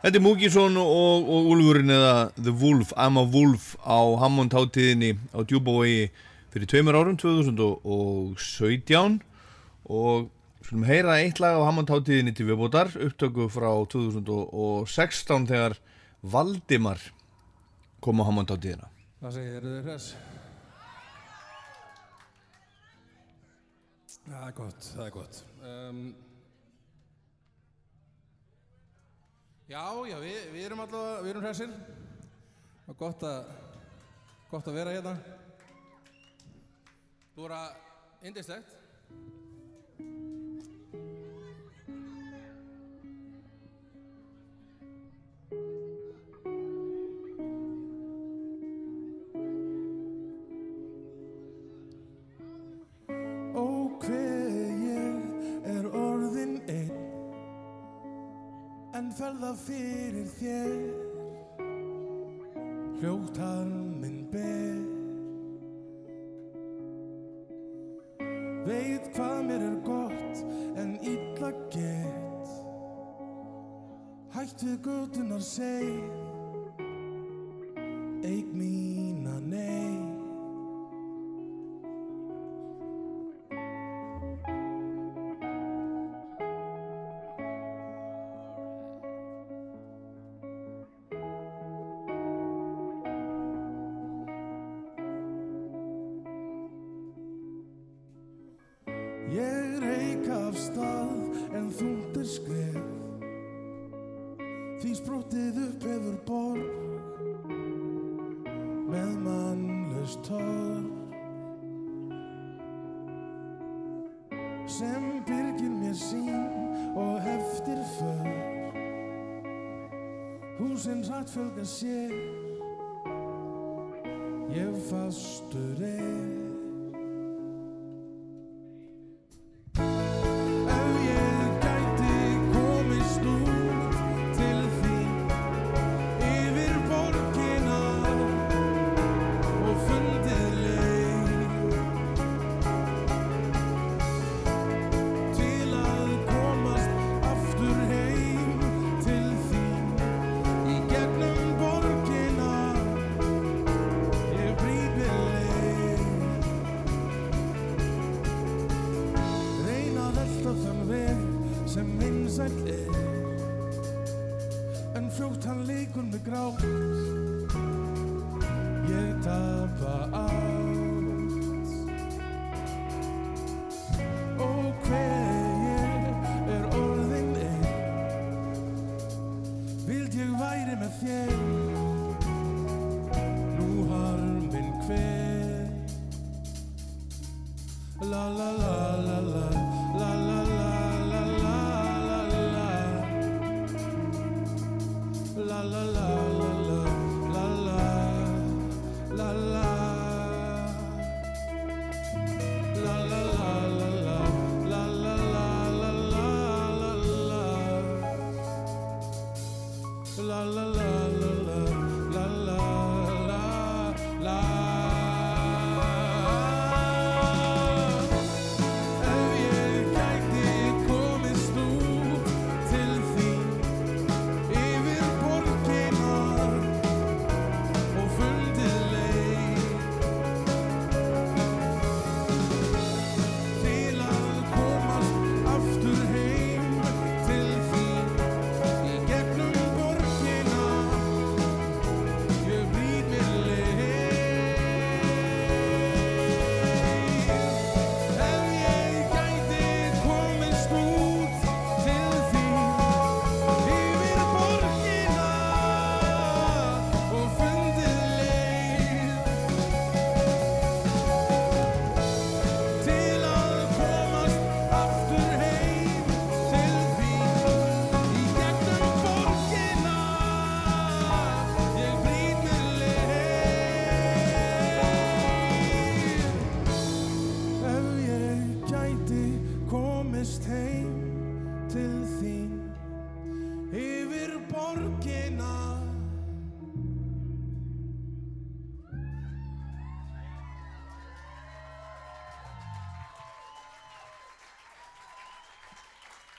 Speaker 1: Þetta er Múkisson og, og Úlfurinn eða The Wolf, I'm a Wolf á Hammond hátíðinni á Djúbavogi fyrir tveimur árum, 2017 og skulum heyra eitt lag á Hammond hátíðinni til viðbótar, upptöku frá 2016 þegar Valdimar kom á Hammond hátíðina.
Speaker 5: Hvað segir, þið hress? Það er gott, það er gott. Um, Já, já, við, við erum alltaf, við erum hressir. Það er gott að, gott að vera hérna.
Speaker 12: Þú voru að, indislegt. fyrir þér. Hljóttarminn ber. Veit hvað mér er gott en ítla gett Hættu gödunar segð fjölgan sér ég fastur er.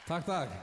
Speaker 13: Takk, takk.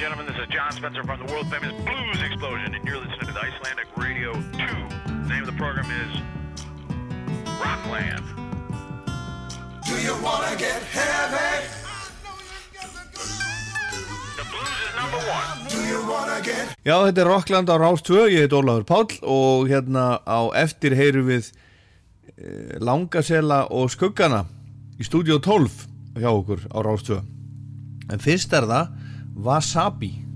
Speaker 14: Gentlemen, this is John Spencer from the world famous Blues Explosion, and you're listening to the Icelandic Radio 2. The name of the program is Rockland.
Speaker 15: Do you wanna get heavy?
Speaker 14: The blues is number one.
Speaker 15: Do you wanna get
Speaker 5: Já, þetta er Rockland á Rás 2, ég heit Ólafur Páll og hérna á eftir heyrum við e, Langasela og Skuggana í stúdíu 12 hjá okkur á Rás 2 en fyrst er það Wasabi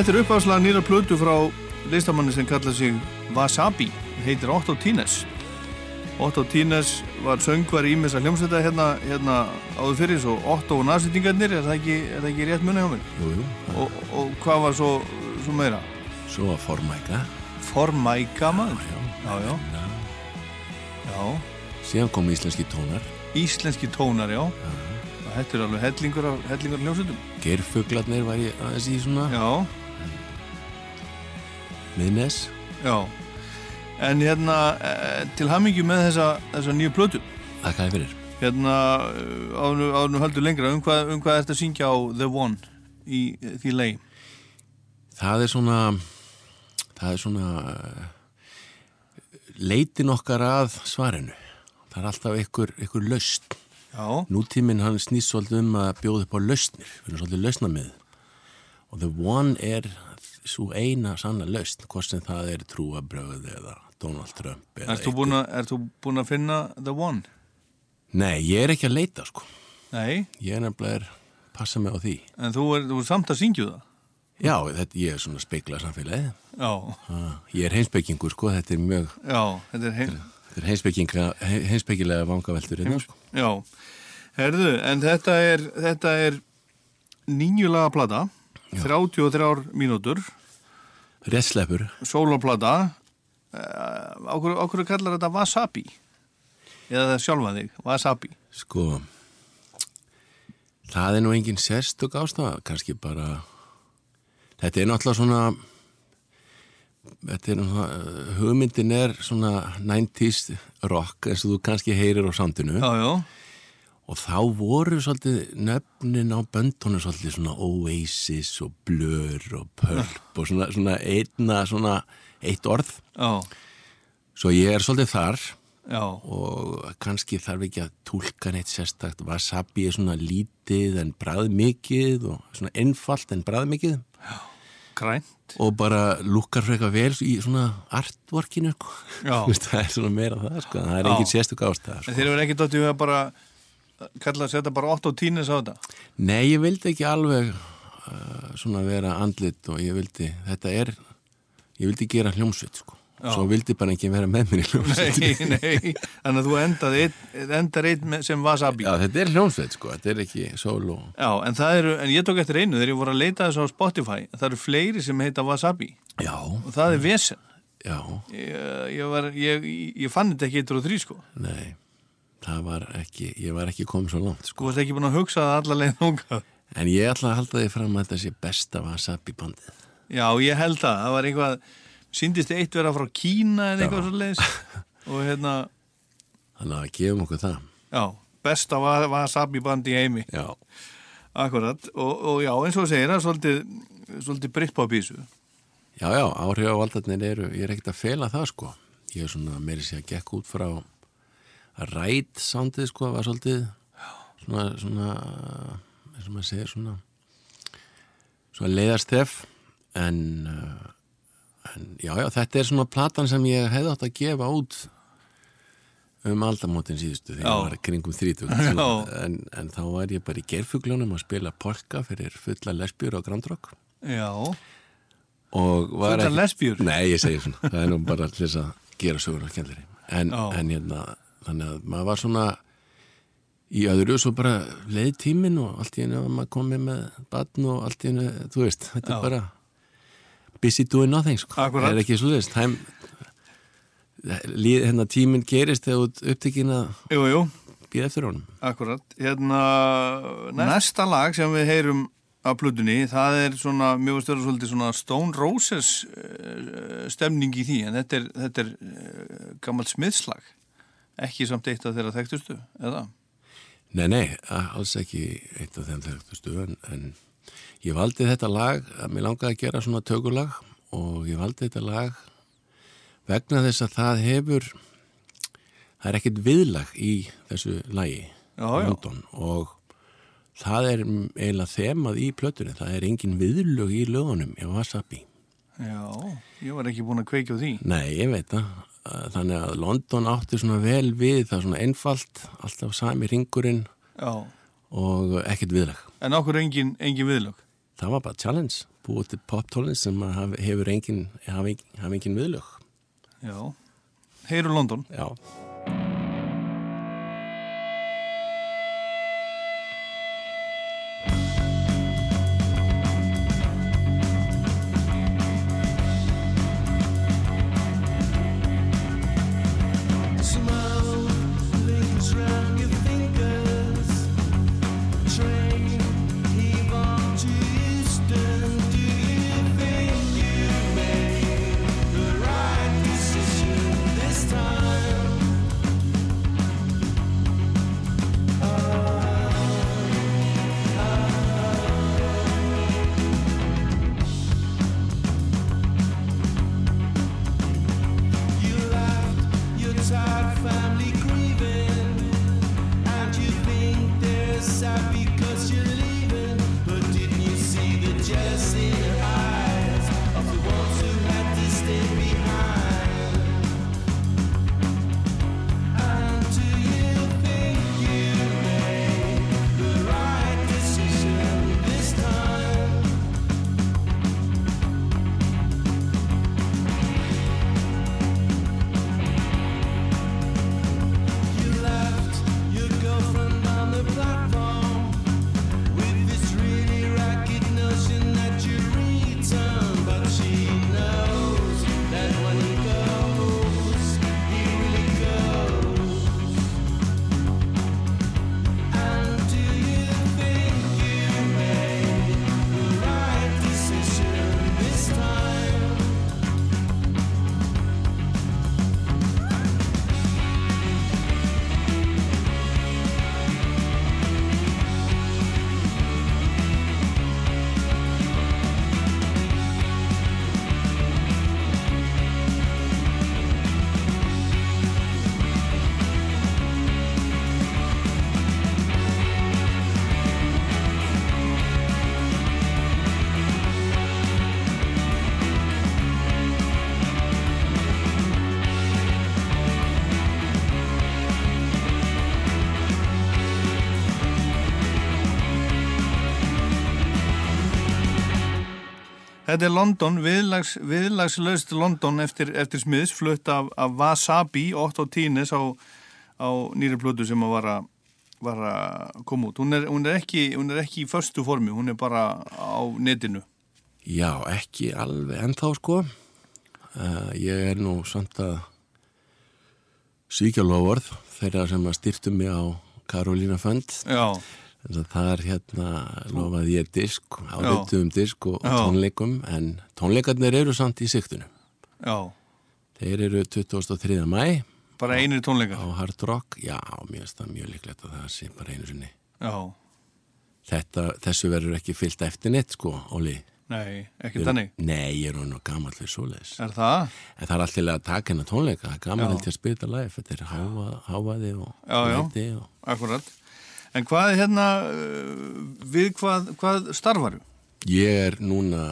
Speaker 5: Þetta er uppáðslega nýra plötu frá listamanni sem kallar sig Wasabi heitir Otto Tines Otto Tines var söngvar í messa hljómsveita hérna, hérna áður fyrir svo Otto og nasettingarnir, er er það ekki rétt munið hjá mér?
Speaker 16: Jú, jú.
Speaker 5: Og, og hvað var svo, svo meira?
Speaker 16: Svo var Formæka.
Speaker 5: Formæka maður? Já, já. Já. já.
Speaker 16: Síðan kom íslenski tónar.
Speaker 5: Íslenski tónar, já. já. Þetta er alveg hellingur af hellingur hljómsveitum.
Speaker 16: Gerfuglarnir var ég aðeins í svona.
Speaker 5: Já.
Speaker 16: Miðnes.
Speaker 5: Já. En hérna, eh, til hamingju með þessa, þessa nýju plötu.
Speaker 16: Þakka þið fyrir.
Speaker 5: Hérna, ánum höldur lengra, um hvað, um hvað ert að syngja á The One í því lei?
Speaker 16: Það er svona, það er svona leitin okkar að svarinu. Það er alltaf ykkur, ykkur laust. Nútíminn hann snýst svolítið um að bjóða upp á lausnir. Við erum svolítið lausnamið. Og The One er svo eina sanna lausn, hvort sem það er trúabröð eða Donald Trump eða
Speaker 5: Ert þú búin búin að finna The One?
Speaker 16: Nei, ég er ekki að leita sko.
Speaker 5: Nei?
Speaker 16: Ég er nefnilega að passa mig á því.
Speaker 5: En þú er, þú er samt að syngju það?
Speaker 16: Já, þetta, ég er svona speiklað samfélagið.
Speaker 5: Já.
Speaker 16: Ég er heimsbyggingur sko, þetta er mjög...
Speaker 5: Já, þetta er heim...
Speaker 16: Þetta er heimsbyggilega vangaveltur.
Speaker 5: Heims... Já, herðu, en þetta er, þetta er nýjulaga plata, 33 mínútur.
Speaker 16: Réttsleppur
Speaker 1: Soloplata uh, Ákveður ákveður kallar þetta Wasabi. Eða það sjálfa þig, Wasabi.
Speaker 16: Sko Það er nú engin sérstök ástafa kannski bara Þetta er náttúrulega svona Þetta er náttúrulega hugmyndin er svona 90s rock eins og þú kannski heyrir á sandinu.
Speaker 1: Já, já
Speaker 16: Og þá voru svolítið nöfnin á böndunum svolítið svona Oasis og Blur og Pulp og svona, svona einna svona eitt orð.
Speaker 1: Já.
Speaker 16: Svo ég er svolítið þar
Speaker 1: Já.
Speaker 16: og kannski þarf ekki að tólka neitt sérstakt. Wasabi er svona lítið en bræðmikið og svona einfalt en bræðmikið.
Speaker 1: Já. Grænt.
Speaker 16: Og bara lukkar freka vel í svona artworkinu. sko.
Speaker 1: Já.
Speaker 16: það er svona meira það, sko. Það er
Speaker 1: Já.
Speaker 16: engin sérstök ástæða.
Speaker 1: En þeir eru ekki dóttið að bara kalla að setja bara 8 og 10 á þetta?
Speaker 16: Nei, ég vildi ekki alveg uh, svona vera andlit og ég vildi, þetta er ég vildi gera hljómsveit sko.
Speaker 1: Já.
Speaker 16: svo vildi bara ekki vera með mér í hljómsveit.
Speaker 1: Nei, nei, þannig að þú endaði endar einn sem Wasabi.
Speaker 16: Já, þetta er hljómsveit sko, þetta er ekki solo
Speaker 1: Já, en það eru, en ég tók eftir einu þegar ég voru að leita þessu á Spotify. Það eru fleiri sem heita Wasabi.
Speaker 16: Já.
Speaker 1: Og það er vesen.
Speaker 16: Já.
Speaker 1: Ég, ég, var, ég, ég fann þetta ekki eitthvað og þrý sko.
Speaker 16: Nei, það var ekki ég var ekki komið svo langt sko.
Speaker 1: Þú varst ekki búin að hugsa það alla leið núngað
Speaker 16: En ég ætla að halda því fram að þetta sé besta Wasabi bandið
Speaker 1: Já, ég held það, það var eitthvað síndist eitt vera frá Kína eða eitthvað svo leiðis og hérna,
Speaker 16: Þannig að gefum okkur það.
Speaker 1: Já, besta wa- Wasabi band í heimi.
Speaker 16: Já.
Speaker 1: Akkurat, og, og já, eins og þú segir það er svolítið, svolítið brittpápísu
Speaker 16: Já, já, áhrif á valdarnir eru, ég er ekkert að fela það sko. Ég er svona, meiri sé að gekk út frá að rætt sándið sko, var svolítið svona, svona, eins og maður segir, svona, svona leiðarstef, en, uh, en já, já, þetta er svona platan sem ég hefði átt að gefa út um aldamótin síðustu þegar
Speaker 1: Já.
Speaker 16: ég var kringum 30
Speaker 1: Já.
Speaker 16: svona, en, en þá var ég bara í gerfuglunum að spila polka fyrir fulla lesbjur og grandrock
Speaker 1: Já,
Speaker 16: og var
Speaker 1: Fullar
Speaker 16: ekki-
Speaker 1: lesbíur?
Speaker 16: Nei, ég segi svona, það er nú bara að gera sögur og kennari en,
Speaker 1: Já.
Speaker 16: en hérna, þannig að maður var svona í öðru svo bara leið tíminn og allt í einu var maður komið með batn og allt í einu, þú veist, þetta
Speaker 1: Já.
Speaker 16: er bara busy doing nothing, sko. Það er ekki svo þess, time líð, hérna tíminn gerist þegar út upptekinn að býða eftir honum.
Speaker 1: Akkurat, hérna næsta lag sem við heyrum af plutunni, það er svona mjög stöður svolítið svona Stone Roses uh, stemning í því en þetta er, þetta er uh, gammalt smiðslag ekki samt eitt af þeirra þekktustu, eða?
Speaker 16: Nei, nei, alls ekki eitt af þeim þekktustu en, en ég valdi þetta lag að mér langaði að gera svona tökulag og ég valdi þetta lag vegna þess að það hefur það er ekkert viðlag í þessu lagi
Speaker 1: Já, já.
Speaker 16: Og það er eiginlega þemað í plötunni, það er engin viðlög í lögunum hjá Wasabi
Speaker 1: Já, ég var ekki búin að kveikja á því
Speaker 16: Nei, ég veit það þannig að London átti svona vel við það svona einfalt, alltaf sami ringurinn
Speaker 1: Já,
Speaker 16: og ekkert viðlag.
Speaker 1: En okkur engin, engin viðlög?
Speaker 16: Það var bara challenge búið til pop-tónlist sem haf- hefur engin, hafa engin, hafa engin viðlög.
Speaker 1: Já, heyru London.
Speaker 16: Já
Speaker 1: Þetta er London, viðlags, viðlagslaust London eftir, eftir smiðs, flutt af, af Wasabi, Otto Tines á, á nýri plötu sem að var að, var að koma út. Hún er, hún, er ekki, hún er ekki í förstu formi, hún er bara á netinu.
Speaker 16: Já, ekki alveg ennþá sko. Uh, ég er nú samt að svíkja lofvörð þeirra sem að styrtu mig á Karolína Fönd.
Speaker 1: Já.
Speaker 16: Er hérna, lofaði ég disk, áriðtum disk og
Speaker 1: Já.
Speaker 16: tónleikum, en tónleikarnir eru samt í siktinu.
Speaker 1: Já,
Speaker 16: Þeir eru 23. mæ
Speaker 1: bara einir tónleikar.
Speaker 16: á Hard Rock. Já, mér finnst það mjög líklegt að það sé bara einu sinni.
Speaker 1: Já,
Speaker 16: Þetta, þessu verður ekki fyllt eftir neitt sko, Óli.
Speaker 1: nei, ekki þannig.
Speaker 16: Nei, ég er nú gammal fyrir svoleiðis.
Speaker 1: Er það?
Speaker 16: En það er alltaf að taka hennar tónleika, er held ég að spila live, þetta er háfa, háfaði og læti og...
Speaker 1: Akkurat. En hvað er hérna, uh, við hvað, hvað starfaru?
Speaker 16: Ég er núna,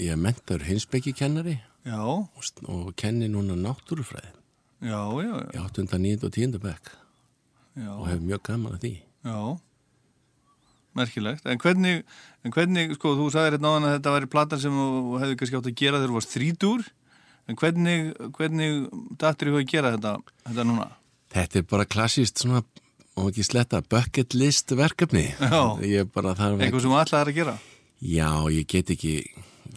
Speaker 16: ég er mentar hinsbyggikennari
Speaker 1: Já,
Speaker 16: og, og kenni núna náttúrufræði.
Speaker 1: já, já, já.
Speaker 16: Ég 8. 9. og 10. bekk og hef mjög gaman að því.
Speaker 1: Já, merkilegt. En hvernig, en hvernig, sko, þú sagðir hérna áðan að þetta væri platan sem þú hefði kannski átt að gera þegar þú varst þrítúr. En hvernig, hvernig dattir þú að gera þetta, þetta núna?
Speaker 16: Þetta er bara klassíst svona, og ekki sletta, bucket list verkefni.
Speaker 1: Eitthvað sem þú ætlaðir að gera?
Speaker 16: Já, ég get ekki,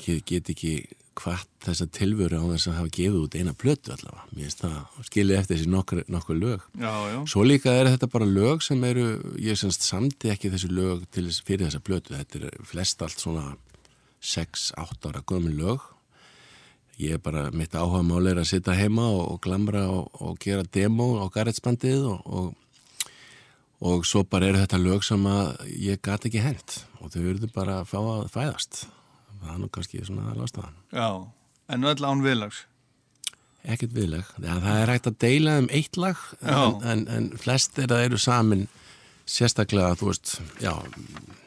Speaker 16: get, get ekki hvart þessa tilvöru á þess að hafa gefið út eina plötu allavega. Mér finnst það skilið eftir þessi nokkur, nokkur lög.
Speaker 1: Já, já.
Speaker 16: Svo líka er þetta bara lög sem eru, ég semst samti ekki þessi lög til, þess- fyrir þessa plötu. Þetta er flest allt svona 6-8 ára gömul lög. Ég er bara, mitt áhuga mál er að sitja heima og, og glamra og, og gera demo á garretsbandið og, og, og svo bara eru þetta lög sem að ég gat ekki hent og þau verður bara að fá að fæðast. Það er nú kannski svona að lásta það.
Speaker 1: Já, en öll án viðlags.
Speaker 16: Ekkert viðleg. Ja, það er hægt að deila um eitt lag en, en, en flest er að eru samin sérstaklega, þú veist, já,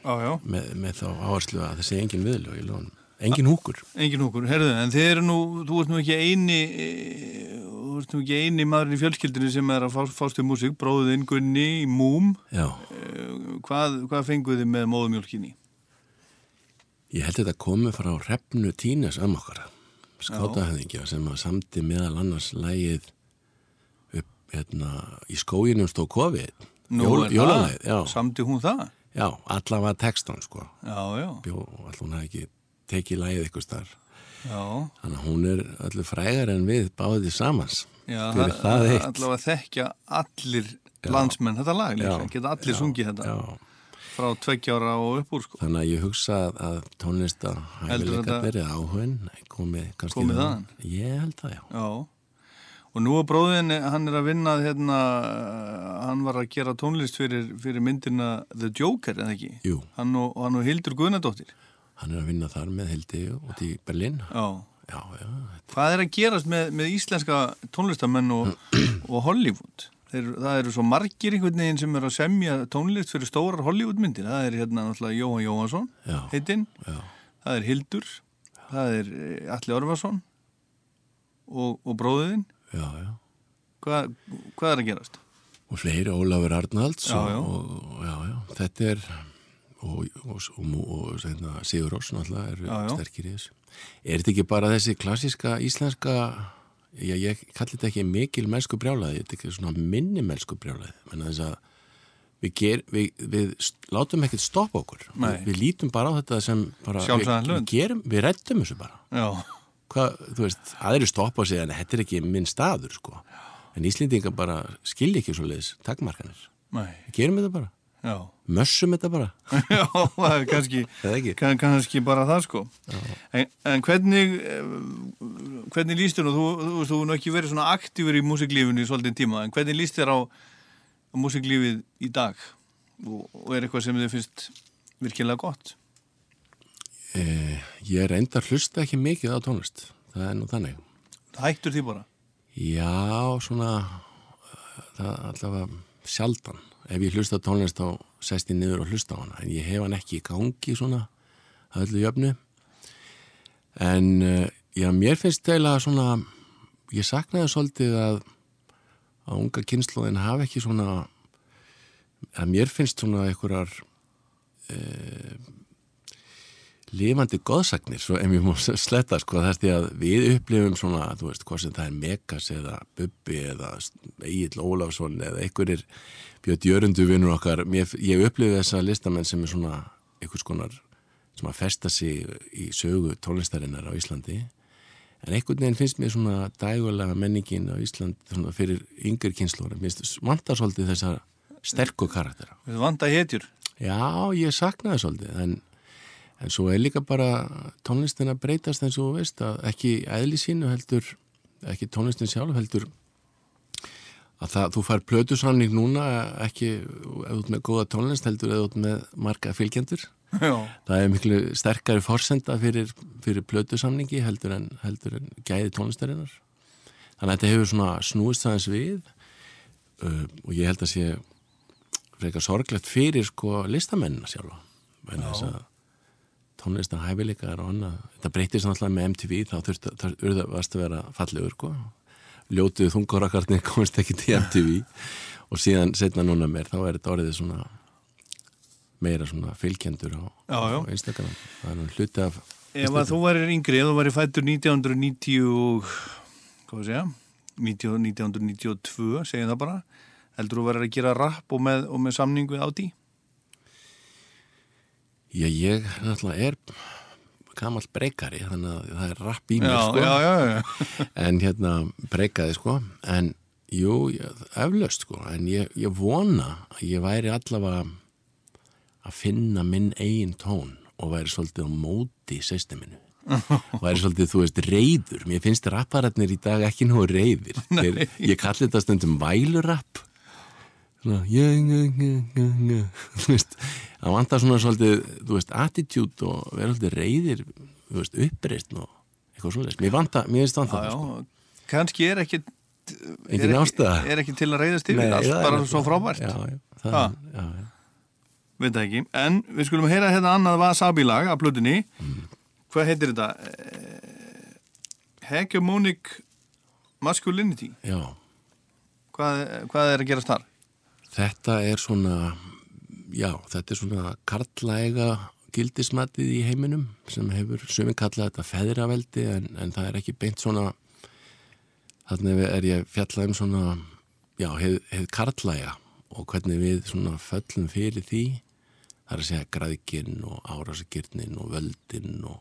Speaker 1: Já, já.
Speaker 16: með, með þá áherslu að það sé engin viðlög í lónum. Engin húkur.
Speaker 1: Engin húkur, herðu, en þið eru nú, þú ert nú ekki eini, eh, þú ert nú ekki eini maðurinn í fjölskyldinu sem er að fá, fást við músík, bróðin Gunni í Múm.
Speaker 16: Já.
Speaker 1: Eh, Hvað, hvað fenguð þið með móðumjólkinni?
Speaker 16: Ég held þetta komið frá Hrefnu Tínes okkar, skátahöfðingja sem að samti meðal annars lægið upp hérna í skóginum stó COVID,
Speaker 1: Nú
Speaker 16: Jól,
Speaker 1: er það? Samdi hún það?
Speaker 16: Já, allavega textan sko.
Speaker 1: Já, já.
Speaker 16: Bjó, allavega hún hafði ekki tekið lægið eitthvað starf.
Speaker 1: Já.
Speaker 16: Þannig að hún er öllu frægar en við báðið samans.
Speaker 1: Já,
Speaker 16: Fyrir
Speaker 1: það,
Speaker 16: það eitt.
Speaker 1: allavega þekkja allir landsmenn þetta lag líka,
Speaker 16: Já,
Speaker 1: geta allir
Speaker 16: já,
Speaker 1: sungið þetta
Speaker 16: já.
Speaker 1: frá tveggjára og upp úr sko.
Speaker 16: Þannig að ég hugsa að, að tónlista
Speaker 1: Heldurðu
Speaker 16: hæfileikarnir eða áhugin komið kannski
Speaker 1: Komið
Speaker 16: þaðan.
Speaker 1: þaðan?
Speaker 16: Ég held það, já.
Speaker 1: Já, og nú er bróðin, hann er að vinna hérna, hann var að gera tónlist fyrir, fyrir myndina The Joker, eða ekki?
Speaker 16: Jú.
Speaker 1: Hann og, og Hildur Guðnadóttir.
Speaker 16: Hann er að vinna þar með Hildi út í Berlin.
Speaker 1: Já.
Speaker 16: Já, já.
Speaker 1: Hvað er að gerast með, með íslenska tónlistamenn og, og Hollywood? Þeir, það eru svo margir einhvern veginn sem eru að semja tónlist fyrir stórar Hollywoodmyndir. Það er hérna náttúrulega Jóhann Jóhansson, heitinn. Það er Hildur, það er eh, Alli Orfarsson og, og bróðin.
Speaker 16: Já, já.
Speaker 1: Hvað, hvað er að gerast?
Speaker 16: Og fleiri, Ólafur Arnalds. Og, og þetta er og, og, og, og Sigur Rós náttúrulega eru sterkir í þessu. Er þetta ekki bara þessi klassíska íslenska já, ég kalli þetta ekki mikil mennsku brjálaði, þetta er ekki svona minni mennsku brjálaði, menn að þess að við, ger, við, við látum ekkert stoppa okkur, við, við lítum bara á þetta sem bara, við, gerum, við reddum þessu bara.
Speaker 1: Já.
Speaker 16: hvað, þú veist, aðri stoppa og segja en þetta er ekki minn staður sko. En Íslendingar bara skilja ekki svo leiðis takmarkanir,
Speaker 1: Nei.
Speaker 16: við gerum þetta bara
Speaker 1: Já.
Speaker 16: mössum þetta bara
Speaker 1: Já, það er kannski, kann, kannski bara það sko. En, en hvernig, eh, hvernig líst þér nú, þú, þú, þú, nú ekki verið svona aktífur í músiklífinu í svolítið tíma, en hvernig líst þér á, á músiklífið í dag og, og er eitthvað sem þið finnst virkilega gott?
Speaker 16: eh, ég reyndar hlusta ekki mikið á tónlist það er nú þannig
Speaker 1: Hættur því bara?
Speaker 16: já, svona það allavega sjaldan. Ef ég hlusta á tónlist þá sest ég niður og hlusta á hana. En ég hef hann ekki í gangi svona að öllu jöfnu. En eh, já, mér finnst eiginlega svona ég saknaði svolítið að að unga kynnslóðin hafi ekki svona að mér finnst svona einhverjar e, lifandi goðsagnir, svo ef ég má sletta sko, það er því að við upplifum svona, þú veist, hvað sem það er Megas eða Bubbi eða Egil Ólafsson eða einhverjir Björn Jörundu vinnur okkar, Mér, ég upplifi þessa listamenn sem er svona einhvers konar sem að festa sig í sögu tónlistarinnar á Íslandi en einhvern veginn finnst mér svona dægulega menningin á Ísland svona fyrir yngir kynnslóra, mér finnst vantar svolítið þessar sterku karaktera.
Speaker 1: Vanda hetjur?
Speaker 16: Já, ég saknaði svolítið, en En svo er líka bara tónlistin að breytast eins og þú veist að ekki eðli sínu heldur, ekki tónlistin sjálf heldur að það, þú fær plötusamning núna ekki út með góða tónlist heldur út með marga fylgjendur.
Speaker 1: Já.
Speaker 16: Það er miklu sterkari forsenda fyrir, fyrir plötusamningi heldur en, heldur en gæði tónlistarinnar. Þannig að þetta hefur svona snúist aðeins við uh, og ég held að sé frekar sorglegt fyrir sko listamennina sjálfa. Já tónlistar hæfileikar og annað þetta breytist náttúrulega með MTV þá þurfti það varst að vera fallegur sko. ljótið þungárakarnir komist ekki til MTV og síðan setna núna mér þá er þetta orðið svona meira svona fylgjendur á, á Instagram það er nú hluti af
Speaker 1: Ef að þú væri yngri, ef þú væri fættur 1990 hvað sé ég 1992, segjum það bara heldur þú verið að gera rap og með, og með samning við áti?
Speaker 16: Já, ég náttúrulega er gammal breykari, þannig að það er rapp í mér, sko.
Speaker 1: Já, já, já.
Speaker 16: En hérna, breykaði, sko. En, jú, eflaust, sko. En ég, ég vona að ég væri allavega að finna minn eigin tón og væri svolítið á móti í systeminu. og væri svolítið, þú veist, reyður. Mér finnst rapparatnir í dag ekki nú reyðir. Þeir, ég kalli þetta stundum vælurapp. Svona, já, já, já, já, já. Þú veist, það vantar svona svolítið, þú veist, attitude og vera svolítið reyðir, þú veist, uppreist og eitthvað svolítið. Mér vantar, mér finnst vantar það, sko.
Speaker 1: Kannski er ekki
Speaker 16: Engin ástæða.
Speaker 1: Er ekki til að reyðast yfir, allt bara svo frábært.
Speaker 16: Já, já, það, já, já.
Speaker 1: Veit það ekki. En við skulum heyra hérna annað Wasabi lag af blöðinni. Hvað heitir þetta? Eh, Hegemonic Masculinity.
Speaker 16: Já.
Speaker 1: Hvað, hvað er að gerast þar?
Speaker 16: Þetta er svona, já, þetta er svona karlæga gildismatið í heiminum sem hefur söminn kallað þetta feðraveldi en, en það er ekki beint svona, þannig er ég fjallað um svona, já, heið, heið karlæga og hvernig við svona föllum fyrir því, það er að segja græðkinn og árásagirnin og völdin og,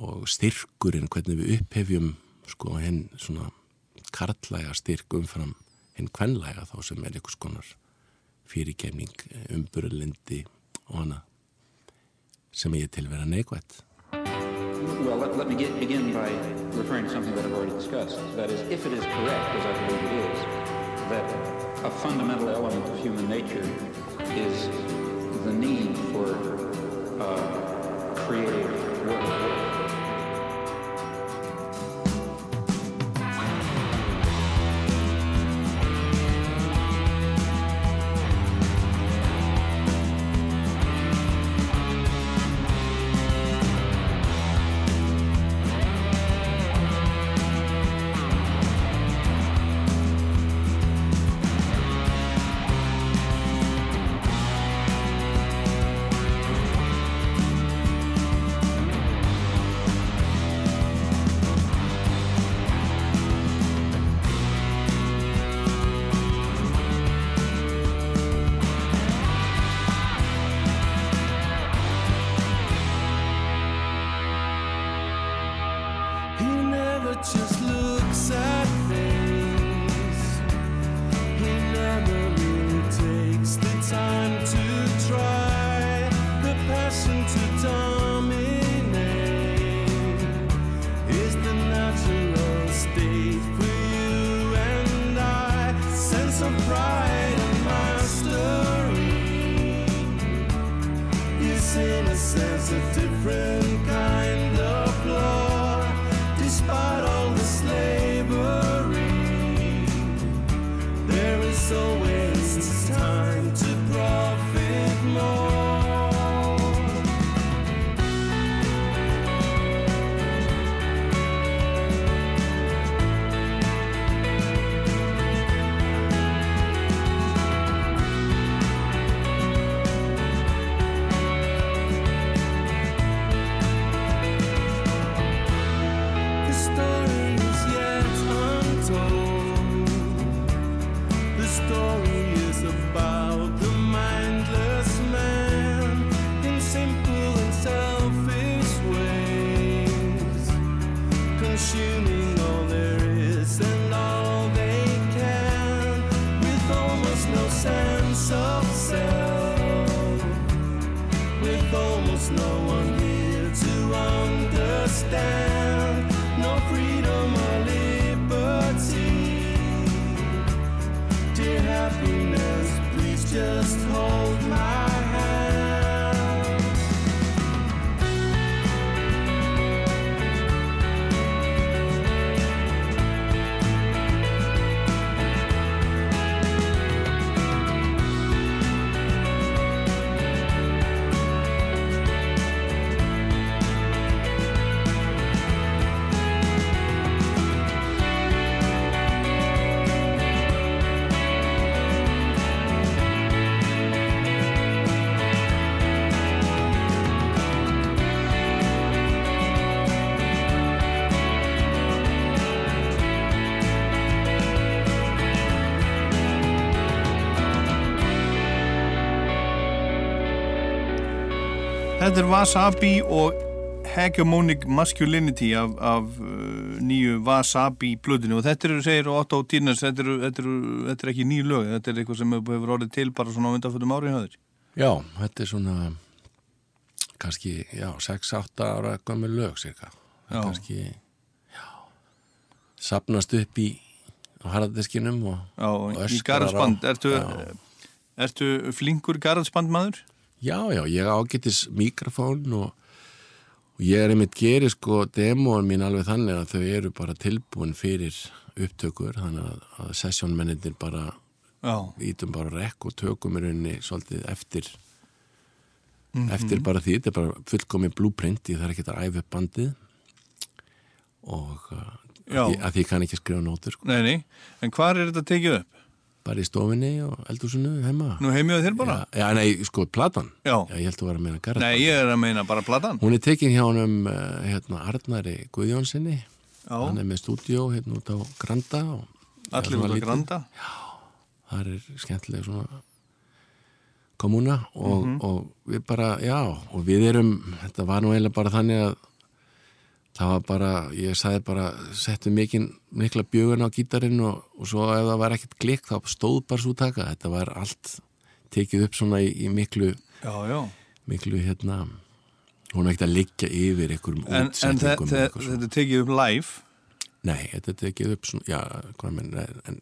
Speaker 16: og styrkurinn, hvernig við upphefjum sko henn svona karlæga styrk umfram hinn kvenlæga þá sem er einhvers konar fyrirkemning, umburulindi og hana sem ég til vera neikvætt.
Speaker 17: Well, let, let me get, begin by referring to something that I've already discussed. That is, if it is correct, as I believe it is, that a fundamental element of human nature is
Speaker 1: Þetta er Wasabi og Hegemonic Masculinity af, af uh, nýju Wasabi blöðinu og þetta eru, segir Otto Tíners, þetta eru, þetta eru, þetta eru ekki nýju lög, þetta er eitthvað sem hefur orðið til bara svona á undanfötum árið höður.
Speaker 16: Já, þetta er svona kannski, já, 6-8 ára gömur lög cirka. Það
Speaker 1: Já.
Speaker 16: er kannski, já, sapnast upp í harðadiskinum og,
Speaker 1: Já,
Speaker 16: og
Speaker 1: í
Speaker 16: öskrar á.
Speaker 1: garðsband, ertu,
Speaker 16: Já.
Speaker 1: ertu flinkur garðsbandmaður?
Speaker 16: Já, já, ég ágætis mikrofón og, og ég er einmitt geri sko demóin mín alveg þannig að þau eru bara tilbúin fyrir upptökur þannig að, að sessjónmennindir bara
Speaker 1: Já.
Speaker 16: ítum bara rekk og tökum í rauninni svolítið eftir
Speaker 1: Mhm.
Speaker 16: eftir bara því, þetta er bara fullkomi blúprint ég þarf ekki að æfa upp bandið og uh,
Speaker 1: Já.
Speaker 16: að, því, að ég kann ekki skrifa nótur sko.
Speaker 1: Nei, nei, en hvar er þetta tekið upp?
Speaker 16: Bara í stofinni og eldúsinu heima
Speaker 1: Nú heimjöðu þér bara?
Speaker 16: Já, já, nei, sko, platan
Speaker 1: Já.
Speaker 16: ég held að vera að meina garð
Speaker 1: Nei, ég er að meina bara platan.
Speaker 16: Hún er tekin hjá honum uh, hérna, Arnari Guðjónssoni
Speaker 1: Já.
Speaker 16: hann er með stúdíó hérna út á Granda
Speaker 1: Allir út á. Granda?
Speaker 16: það er skemmtileg svona komúna og,
Speaker 1: Mhm.
Speaker 16: og við bara, já og við erum, þetta var nú eiginlega bara þannig að það var bara ég sagði bara, settu mikinn mikla bjögun á gítarinn og, og svo ef það var ekkert klikk þá stóð bara svo taka þetta var allt tekið upp svona í, í miklu
Speaker 1: Já, já.
Speaker 16: miklu hérna hún er ekkert að liggja yfir einhverjum
Speaker 1: En, en
Speaker 16: útsetningum eitthvað svona.
Speaker 1: þetta er tekið upp live?
Speaker 16: Nei, þetta tekið upp svona, já, hvað menn, en,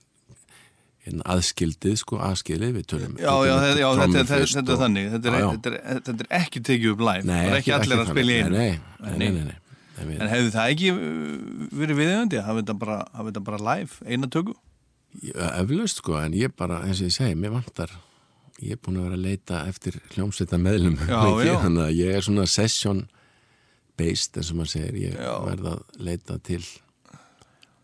Speaker 16: en aðskildið, sko, aðskildið við tölum.
Speaker 1: Já, já, þetta, já þetta, þetta, þetta er þannig. Þetta er, þetta, er, þetta er ekki tekið upp live. Það er ekki, allir að.
Speaker 16: Nei, nei, nei, nei, nei, nei.
Speaker 1: En hefði það ekki uh, verið viðjöndi hafa þetta bara, bara live, eina tökku?
Speaker 16: Eflaust, sko, en ég bara, eins og ég segi, mér vantar, ég er búin að vera að leita eftir hljómsveita meðlum. Þannig að ég er svona session based, eins og maður segir, ég
Speaker 1: Já.
Speaker 16: verð að leita til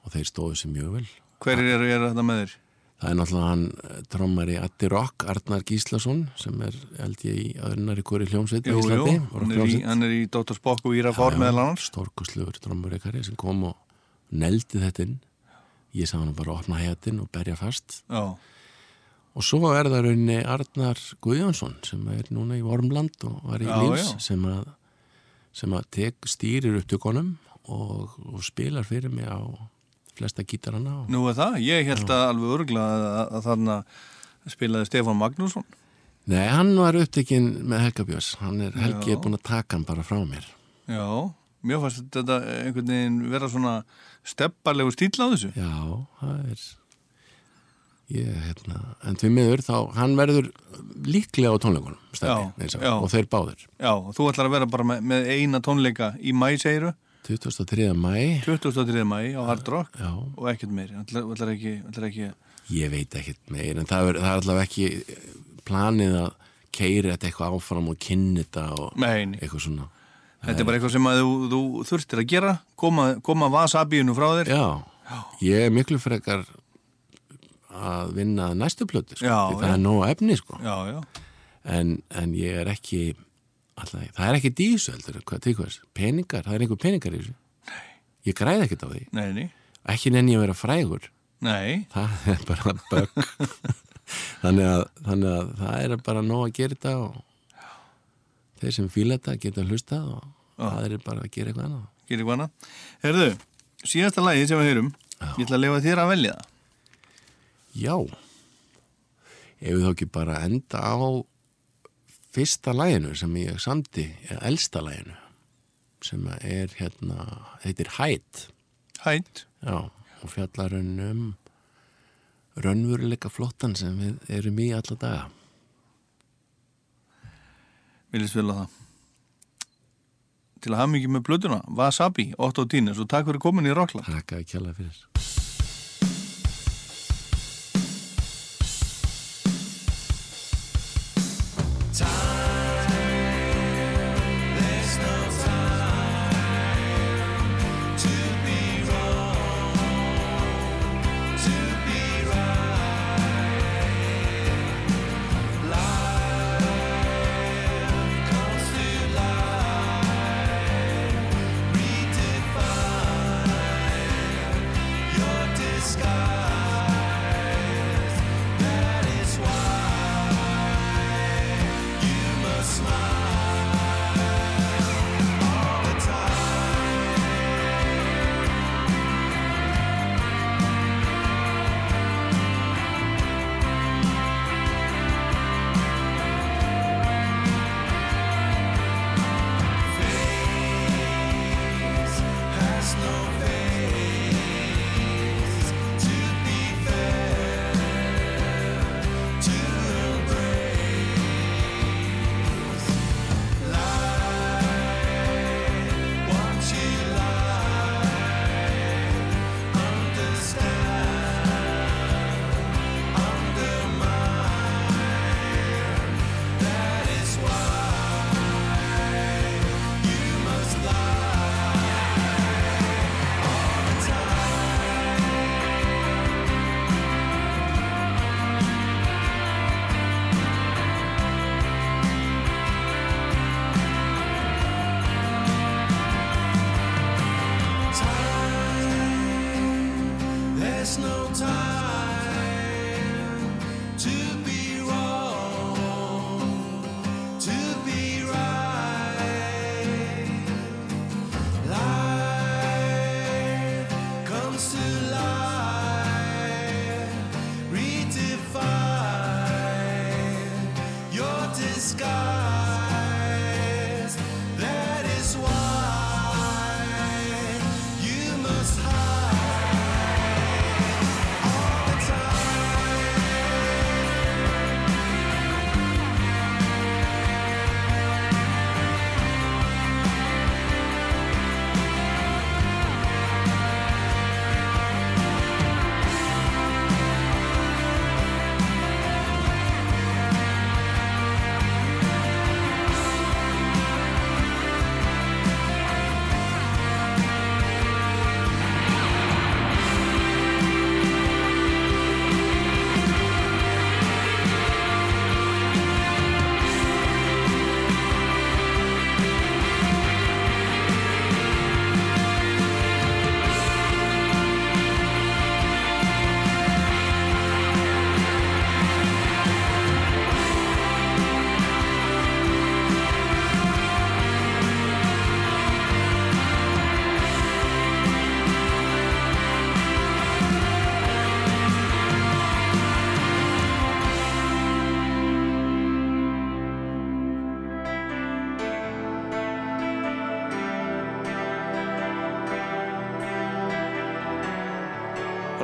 Speaker 16: og þeir stóðu sér mjög vel.
Speaker 1: Eru, eru þetta með þér?
Speaker 16: Það er náttúrulega hann eh, trommari Addi Rock, Arnar Gíslason sem er, held ég, í öðrunar í hvori hljómsveit á
Speaker 1: Jú, jú,
Speaker 16: Íslandi.
Speaker 1: hann er, í, í Dr. Spock og Íra Fór meðal annars.
Speaker 16: Stórkusluður trommureikari sem kom og neldi þetta inn. Ég sá hann bara opna hættin og berja fast.
Speaker 1: Já.
Speaker 16: Og svo er það raunni Arnar Guðjónsson sem er núna í Vormland og var í
Speaker 1: Já,
Speaker 16: lífs
Speaker 1: já.
Speaker 16: sem að, sem að tek, stýrir upptökunum og, og spilar fyrir mig á flesta gítarana og
Speaker 1: Nú er það, ég held að alveg örgla að, að, þarna spilaði Stefán Magnússon.
Speaker 16: Nei, hann var upptekinn með Helga Björns hann er, Helgi
Speaker 1: Já.
Speaker 16: er búin að taka hann bara frá mér
Speaker 1: Já, mér fannst þetta einhvern veginn vera svona stepparlegu stíl á þessu.
Speaker 16: Já, það er ég, hérna en því miður þá, hann verður líklega á tónleikunum eins og, þeir báðir
Speaker 1: Já, og þú ætlar að vera bara með, með eina tónleika í mæ, segiru?
Speaker 16: 23. mæ
Speaker 1: 23. mæ á Hard Rock
Speaker 16: Já.
Speaker 1: og ekkert meir. Ætlar ekki, ætlar ekki
Speaker 16: ég veit ekkert meir en það er, það er allavega ekki planið að keiri þetta eitthvað áfram og kynni þetta og
Speaker 1: Nei.
Speaker 16: eitthvað svona
Speaker 1: Þetta er bara eitthvað sem að þú, þú þurftir að gera, koma, koma vasabíunu frá þér.
Speaker 16: Já, ég er miklu frekar að vinna næstu plötu sko,
Speaker 1: Já,
Speaker 16: það
Speaker 1: já.
Speaker 16: er nóg efni sko.
Speaker 1: Já, já.
Speaker 16: En, en ég er ekki alltaf, það er ekki dísu heldur, hvað tíkvæðis, peningar, það er einhver peningar í þessu? Nei. Ég græði ekkert á því.
Speaker 1: Nei, nei.
Speaker 16: Ekki nenni að vera frægur.
Speaker 1: Nei.
Speaker 16: Það er bara bögg. Þannig, að, þannig að það er bara nóg að gera þetta og þeir sem fíla þetta geta hlusta og það er bara að gera eitthvað annað.
Speaker 1: Gerir hvað annað. Herðu, Síðasta lagi sem við heyrum Ég ætla að lefa þér að velja það.
Speaker 5: Já. Ef við þá ekki bara enda á fyrsta læginu sem ég samti, eða elsta læginu sem er hérna heitir Hætt
Speaker 1: Hætt
Speaker 5: Já, og fjallar hann um raunveruleika flottan sem við erum í alla daga.
Speaker 1: Viljast vel á það. Til að hafa mikið með blöðuna Wasabi, 8 og 10 Svo takk fyrir komin í Rockland
Speaker 5: Takk að kjalla fyrir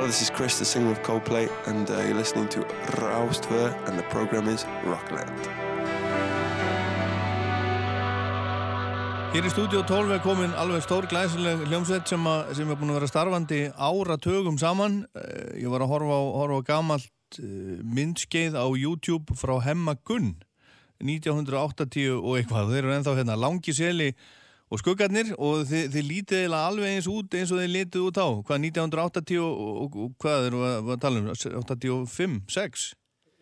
Speaker 18: this is Chris, the singer of Coldplay, and uh, you're listening to Raustver, and the program is Rockland.
Speaker 1: Hér í stúdíu 12 er komin alveg stór glæsileg hljómsveit sem, að, sem er búin að vera starfandi áratögum saman. Eh, Ég var að horfa á, horfa á gamalt eh, myndskeið á YouTube frá Hemma Gunn 1980 og eitthvað. Þeir eru ennþá hérna langi seli og skuggarnir og þið, þið lítið eiginlega alveg eins út eins og þið lítið út á. Hvað 1980 og, og, og hvað eru að, að tala um? 85, 6?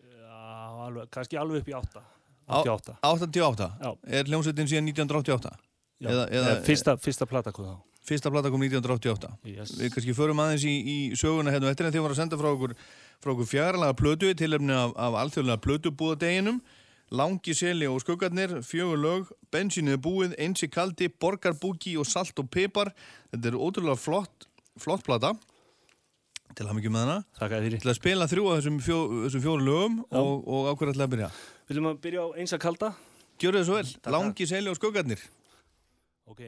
Speaker 19: Já, alveg, kannski alveg upp í 8
Speaker 1: Á-
Speaker 19: 88
Speaker 1: 88?
Speaker 19: Já.
Speaker 1: Er hljómsveitin síðan 1988?
Speaker 19: Já, eða fyrsta, fyrsta plata hvað þá
Speaker 1: Fyrsta plata kom 1988
Speaker 19: Yes.
Speaker 1: Við kannski förum aðeins í, í söguna hérna eftir en þið var að senda frá okkur, frá okkur fjarlaga plötu til efni af, af alþjóðlega plötubúðadeginum Langi seli og skuggarnir, fjögur lög, bensínu er búið, einsi kaldi, borgarbúki og salt og pipar. Þetta er ótrúlega flott flott plata. Til að hafa mikið með hana.
Speaker 19: Takk fyrir.
Speaker 1: Til að spila þrjú af þessum, fjó, þessum fjóru lögum
Speaker 19: Já.
Speaker 1: og, og ákveður ætla að byrja?
Speaker 19: Viljum að byrja á eins að kalda?
Speaker 1: Gjörðu þið svo vel, langi seli og skuggarnir.
Speaker 19: Ok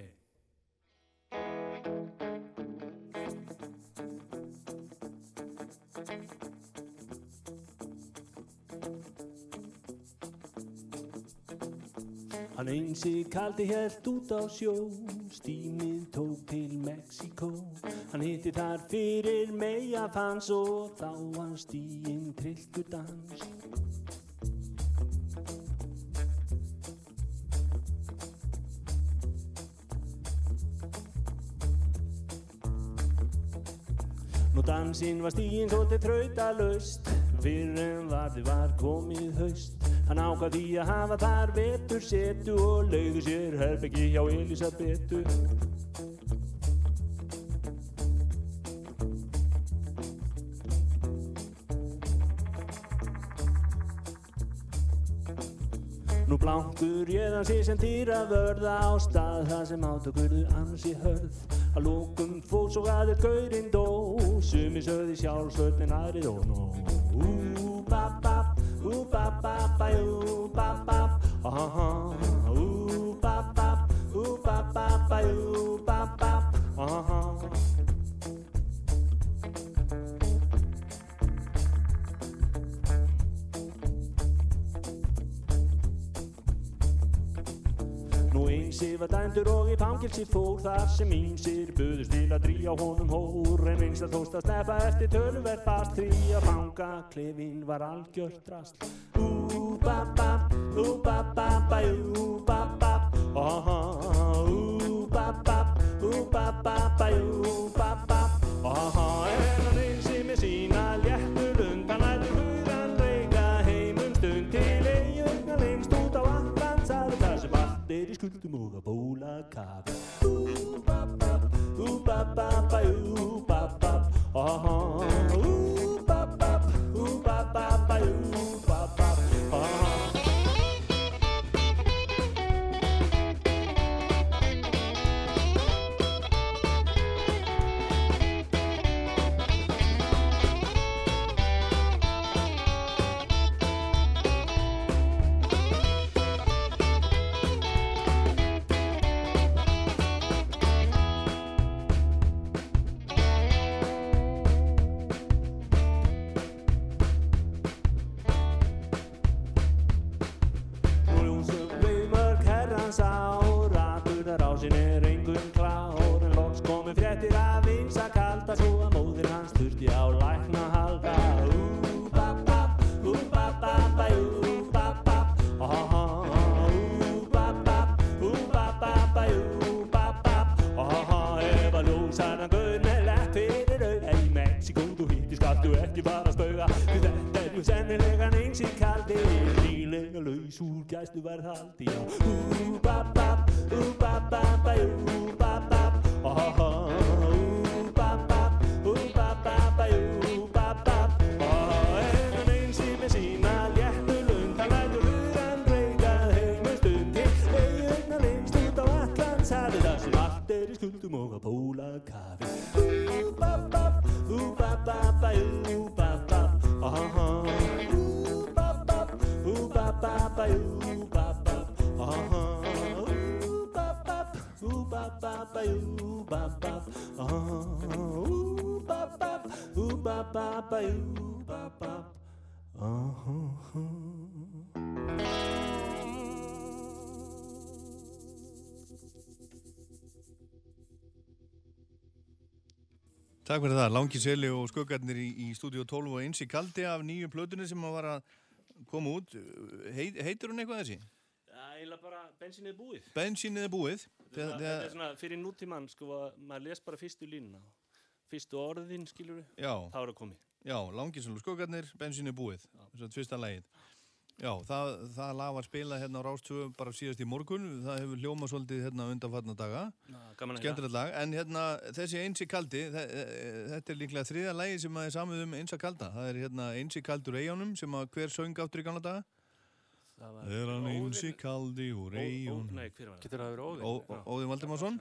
Speaker 19: Hann einsi kaldi helt út á sjó, stímið tók til Mexiko. Hann hitti þar fyrir meja fans og þá var stíinn trilltur dans. Nú dansinn var stíinn svolítið þrautalaust, fyrir en varði var komið haust. Hann ákvað því að hafa þar vetur setu og lauði sér herbyggi hjá Elisabetu. Nú blankur ég þann sér sem týra vörða á stað það sem átökurðu ansi hörð. Að lókum fóð svo aðeins gaurinn dó, sumi sögði sjálfsvöldin aðri dó. Nú, Ooh, pop, pop, pa, ooh, pop, pop. Uh huh. Ooh, pop, pop. Ooh, pop, pop, pa, ooh, pop, pop. Uh huh. Einsi var dændur og í fangilsi fór þar sem ímsir buðust til að dríja honum hór. En einst að tósta steffa eftir tölverð fast því að fanga klefin var algjört rast Ú bap bap, ú cabeza. Gæslu verð
Speaker 1: Takk fyrir það, Langi Seli og skuggarnir í, í stúdíu 12 og eins í kaldi af nýju plötunni sem var að koma út Heit, heitir hún eitthvað þessi?
Speaker 19: Það er bara bensinnið búið.
Speaker 1: Bensínið er búið
Speaker 19: Þetta er þetta er svona fyrir nútímann, sko, að maður les bara fyrstu línuna. Fyrstu orðin, skilur við,
Speaker 1: Já.
Speaker 19: þá er það komið.
Speaker 1: Já, Langi Seli og skuggarnir, bensínið er búið þess að fyrsta lagið Já, það, það lag var spilað hérna á Rástvö bara síðast í morgun, það hefur hljóma svolítið hérna undanfarna daga.
Speaker 19: Að
Speaker 1: skemmtilegt lag, en hérna þessi eins í kaldi, þe þetta er líklega þriða lagi sem að er samið um eins að kalda. Það er hérna eins í kaldur eigunum sem að hver söng áttur í gamla daga? Er hann eins í kaldi úr eigunum
Speaker 19: Nei, hver var það?
Speaker 20: Getur það verið Óðinn?
Speaker 1: Ó- Ó- Óðinn Valdimarsson.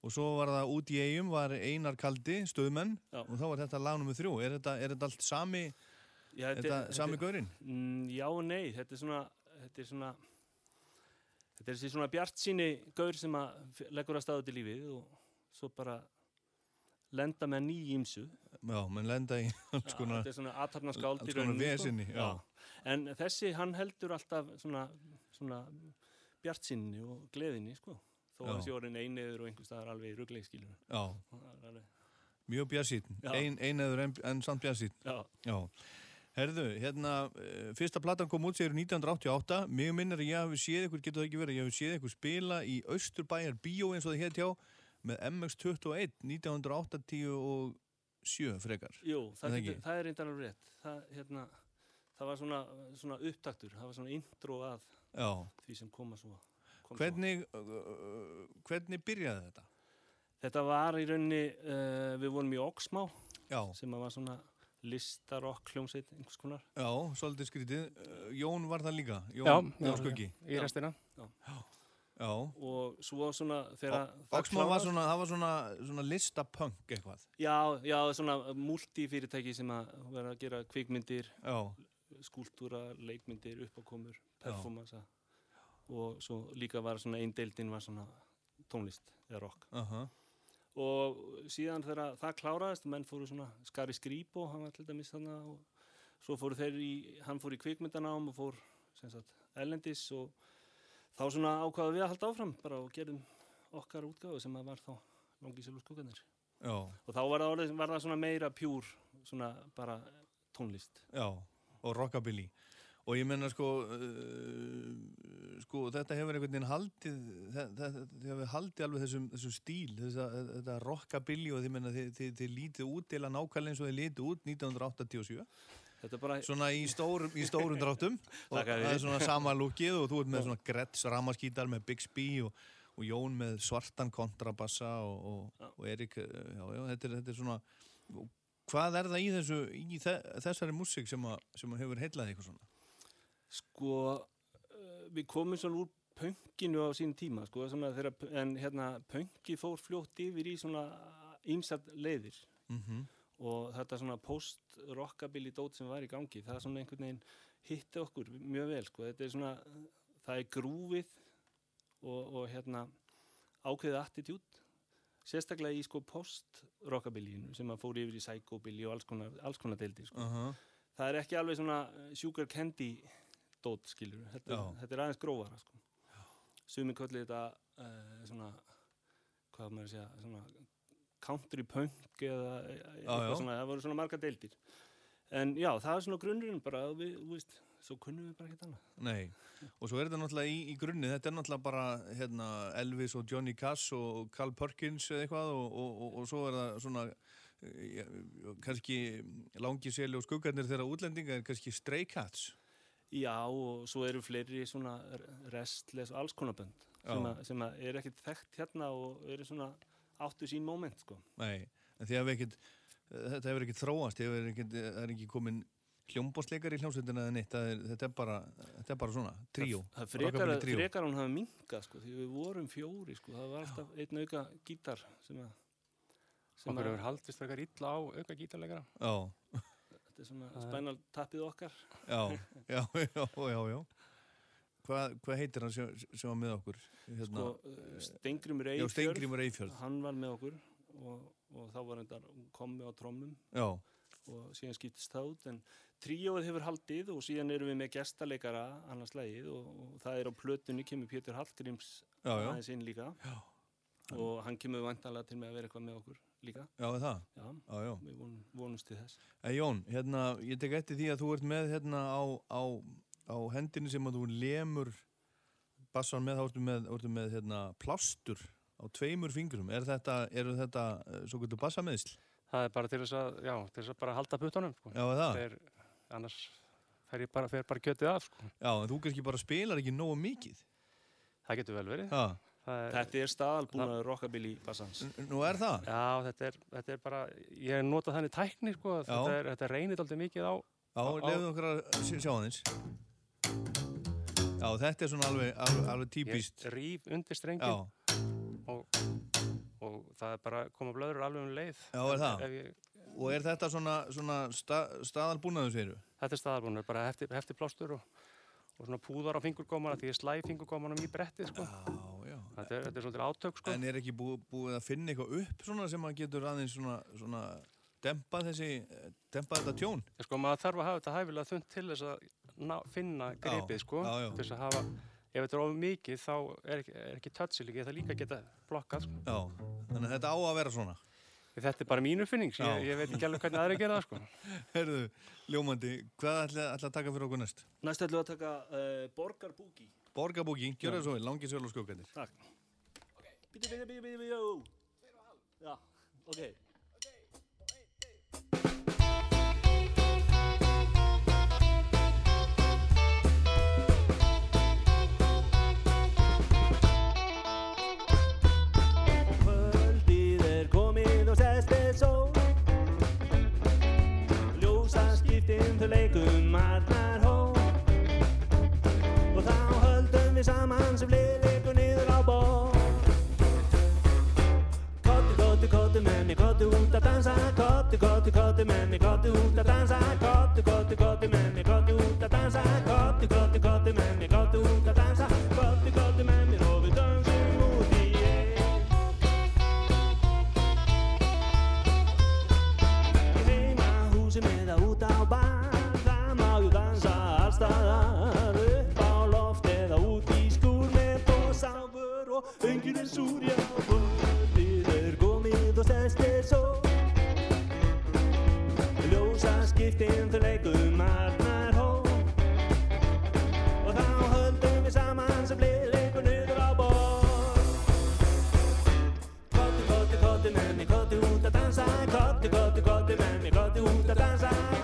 Speaker 1: Og svo var það út í eigum var Einar Kaldi, stöðmenn og þá var þetta lag nummer þrjú. Er þetta, er þetta allt sami
Speaker 19: Já,
Speaker 1: Er þetta sami gaurinn?
Speaker 19: Mm, já og nei, þetta er svona þetta er svona þetta er þessi svona bjart síni gaur sem að leggur að staðu til lífið og svo bara lenda með ný ímsu
Speaker 1: Já, menn lenda í alls konar
Speaker 19: þetta er
Speaker 1: alls konar vesinni, já.
Speaker 19: en þessi hann heldur alltaf svona, svona bjart sinni og gleðinni sko þó
Speaker 1: Já.
Speaker 19: að þessi orðin eineður og einhvers staðar alveg í rugleikskilur
Speaker 1: Já. Mjög bjarsýtn,
Speaker 19: Já.
Speaker 1: ein, einaður en, en samt bjarsýtn
Speaker 19: Já.
Speaker 1: Herðu, hérna, eh, fyrsta platan kom út sér 1988, mig minnir að ég hafi séð ykkur, getur það ekki verið, ég hafi séð ykkur spila í Östurbæjar Bíó eins og það hétt hjá með MX21 1987 frekar
Speaker 19: Jú, það,
Speaker 1: það
Speaker 19: getur, það er reyndar alveg rétt það, hérna, það var svona, svona upptaktur það var svona intro að
Speaker 1: Já.
Speaker 19: því sem koma svo kom
Speaker 1: Hvernig, uh, hvernig byrjaði þetta?
Speaker 19: Þetta var í rauninni, uh, við vorum í Oxmá
Speaker 1: Já.
Speaker 19: sem var svona listarokk hljómsveit einhvers konar.
Speaker 1: Já, svolítið skrítið. Uh, Jón var það líka? Jón,
Speaker 19: Já,
Speaker 1: Jón
Speaker 19: já,
Speaker 1: Skuggi?
Speaker 19: í restina. Já.
Speaker 1: Já.
Speaker 19: Og svo svona þegar
Speaker 1: Oxman var svona, það var svona, svona listapunk eitthvað.
Speaker 19: Já, já, svona multifyrirtæki sem að vera að gera kvikmyndir,
Speaker 1: Já.
Speaker 19: skúltúra, leikmyndir, uppákomur, performansa og svo líka var svona einn deildin var svona tónlist eða rock.
Speaker 1: Aha.
Speaker 19: Og síðan þegar það kláraðist menn fóru svona Skari Skrýbo hann var til dæmis þarna og svo fóru þeir í, hann fór í kvikmyndanám og fór sem sagt ellendis og þá svona ákvaða við að halda áfram bara og gerðum okkar útgáðu sem að var þá langi sjálfur skókanir
Speaker 1: Já.
Speaker 19: og þá var það, var það svona meira pjúr svona bara tónlist.
Speaker 1: Já, og rockabilly og ég menna sko uh, sko þetta hefur einhvern veginn haldið þetta hefur haldið alveg þessum, þessum stíl þessa, þetta rockabilly og þið menna þið, þið, þið lítið út eða nákvæmlega eins og þið lítið út 1987
Speaker 19: Þetta er bara
Speaker 1: svona í stórum, í stórum dráttum. Og það er svona sama lúkið og þú ert með svona Gretz ramaskítar með Bixby og, og Jón með svartan kontrabassa og, og, og Erik uh, já, já, þetta, er, þetta er svona hvað er það í, þessu, í þe þessari músík sem, sem hefur heillað eitthvað svona
Speaker 19: Sko, uh, við komum svona úr pönginu á sín tíma, sko, þegar, en hérna, pöngi fór fljótt yfir í svona ímsat leiðir
Speaker 1: Mhm.
Speaker 19: og þetta svona post-rockabilly dót sem var í gangi, það er svona einhvern veginn hitti okkur mjög vel, sko, þetta er svona, það er grúfið og, og hérna ákveðið attitút, sérstaklega í sko post-rockabillinu sem að fór yfir í psychobilly og alls konar, alls konar deildi, sko.
Speaker 1: Aha.
Speaker 19: Það er ekki alveg svona uh, sugar candy dót, skilur þetta, þetta er aðeins grófara sko. sumi kallið þetta uh, svona hvað maður að segja svona country punk eða e- eitthvað svona, það voru svona marga deildir. En já, það er svona grunnurinn bara, við, þú veist, svo kunnum við bara ekkert annað.
Speaker 1: Nei, og svo er þetta náttúrulega í, í grunni þetta er náttúrulega bara hérna, Elvis og Johnny Cass og Carl Perkins eða eitthvað og, og, og, og svo er það svona ja, kannski langi seli og skuggarnir þeirra útlendinga er kannski Stray Cats
Speaker 19: Já, og svo eru fleiri svona restless og alls konar bönd
Speaker 1: Já.
Speaker 19: sem, að, sem er ekkert þekkt hérna og eru svona áttu sín moment, sko.
Speaker 1: Nei, en því að ekkit, þetta hefur ekkert þróast það er ekki komin hljómbósleikar í hljómsveitina eða neitt það er, þetta, er bara, þetta er bara svona, tríó.
Speaker 19: Það er frekar, frekar hún hafi minkað sko, því við vorum fjóri sko, það var alltaf einn auka gítar sem að sem
Speaker 20: Okkur hefur haldist frekar illa á auka gítarleikara.
Speaker 1: Já,
Speaker 19: Þetta er svona spænal tappið okkar
Speaker 1: já, já, já, já, já. Hvað, hvað heitir hann sem, sem var með okkur? Hérna,
Speaker 19: sko, Eyfjörð
Speaker 1: Steingrímur Eyfjörð.
Speaker 19: hann var með okkur og, og þá var þetta komið á trommum
Speaker 1: Já.
Speaker 19: og síðan skiptist það út en tríóið hefur haldið og síðan erum við með gestaleikara annars lægið og, og það er á plötunni kemur Pétur Hallgríms aðeins inn líka
Speaker 1: já.
Speaker 19: og hann kemur vantanlega til með að vera eitthvað með okkur líka
Speaker 1: Já, er það?
Speaker 19: Já,
Speaker 1: Já, já.
Speaker 19: við vonum, vonumst til þess
Speaker 1: En Jón, hérna, ég tek eftir því að þú ert með hérna á, á, á hendinu sem að þú lemur bassan með, þá ertu með, ertu með hérna, plástur á tveimur fingrum. Er þetta, eru þetta eh, svo getur bassameðsl?
Speaker 20: Það er bara til þess að, já, til þess að bara halda puttunum, sko.
Speaker 1: Já, er það?
Speaker 20: Þeir, annars fer ég bara, fer bara kjötið af, sko.
Speaker 1: Já, en þú kannski bara spilar ekki nógu mikið.
Speaker 20: Það getur vel verið.
Speaker 1: Ha.
Speaker 20: Er,
Speaker 19: Þetta er staðalbúnaður rockabilly bassans
Speaker 1: Nú er það?
Speaker 20: Já, þetta er, þetta er bara, ég hef notað þannig tækni, sko, þetta, er, þetta reynir aldrei mikið á.
Speaker 1: Já, lefum okkur að sjá- sjá aðeins. Já, þetta er svona alveg, alveg, alveg típist.
Speaker 20: Ég rýf undir strengin
Speaker 1: Já.
Speaker 20: og, og það er bara koma blöður alveg um leið.
Speaker 1: Já, er það?
Speaker 20: Ef ég,
Speaker 1: Og er þetta svona, svona sta, staðalbúnaðu séru?
Speaker 20: þetta er staðarbúnur, bara hefti, hefti plástur og, og svona púðar á fingurgómana því ég slæ fingurgómanum í bretti, sko.
Speaker 1: Já.
Speaker 20: Þetta er, þetta er svolítið átök, sko.
Speaker 1: En er ekki bú, búið að finna eitthvað upp svona sem að getur aðeins svona, svona dempa þessi, dempa þetta tjón?
Speaker 20: Sko, maður þarf að hafa þetta hæfilega þund til þess að ná, finna gripið, sko.
Speaker 1: já, já.
Speaker 20: Til þess að hafa, ef þetta er ofið mikið, þá er ekki, er ekki líka, það líka geta blokkað, sko.
Speaker 1: Já, þannig að þetta á að vera svona.
Speaker 20: Þetta er bara mínu finnings,
Speaker 1: Já.
Speaker 20: ég, ég veit ekki alveg hvernig aðri gera það, sko.
Speaker 1: Herðu, ljómandi, hvað ætla, ætla að taka fyrir okkur næst?
Speaker 19: Næst ætlum við að taka uh, Borgarbúki.
Speaker 1: Borgabúki, gjör það svo vel, langi söl og skuggandir.
Speaker 19: Takk. Bíti, bíti, bíti, bíti, jó. Já, ok. Kvöldið er komið og sest er sól Ljósaskiptin þau leikum arnar hó höldum við saman sem lið leikur niður á ból Kotti, kotti, kotti með mér, kotti út að dansa Kotti, kotti, kotti með mér, kotti út að dansa Kotti, kotti, kotti með mér, kotti út að dansa Kotti, kotti, kotti með mér, kotti út að dansa enginn er komið og stærst er svo Ljósaskiptin þau leikum arnar hó Og þá höldum við saman sem lið leikur niður á borð. Kotti, kotti, kotti mér, kotti út að dansa. Kotti, kotti, kotti mér, kotti út að dansa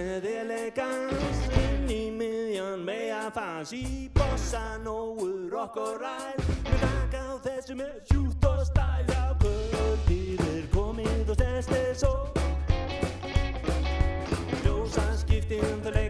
Speaker 19: með elegans Inn í miðjan með að fans Í bossa nógu rock og ræl Með taka á þessu með sjút og stæl Já, kvöldið er komið og stærst er svo Ljósaskiptin þau leikum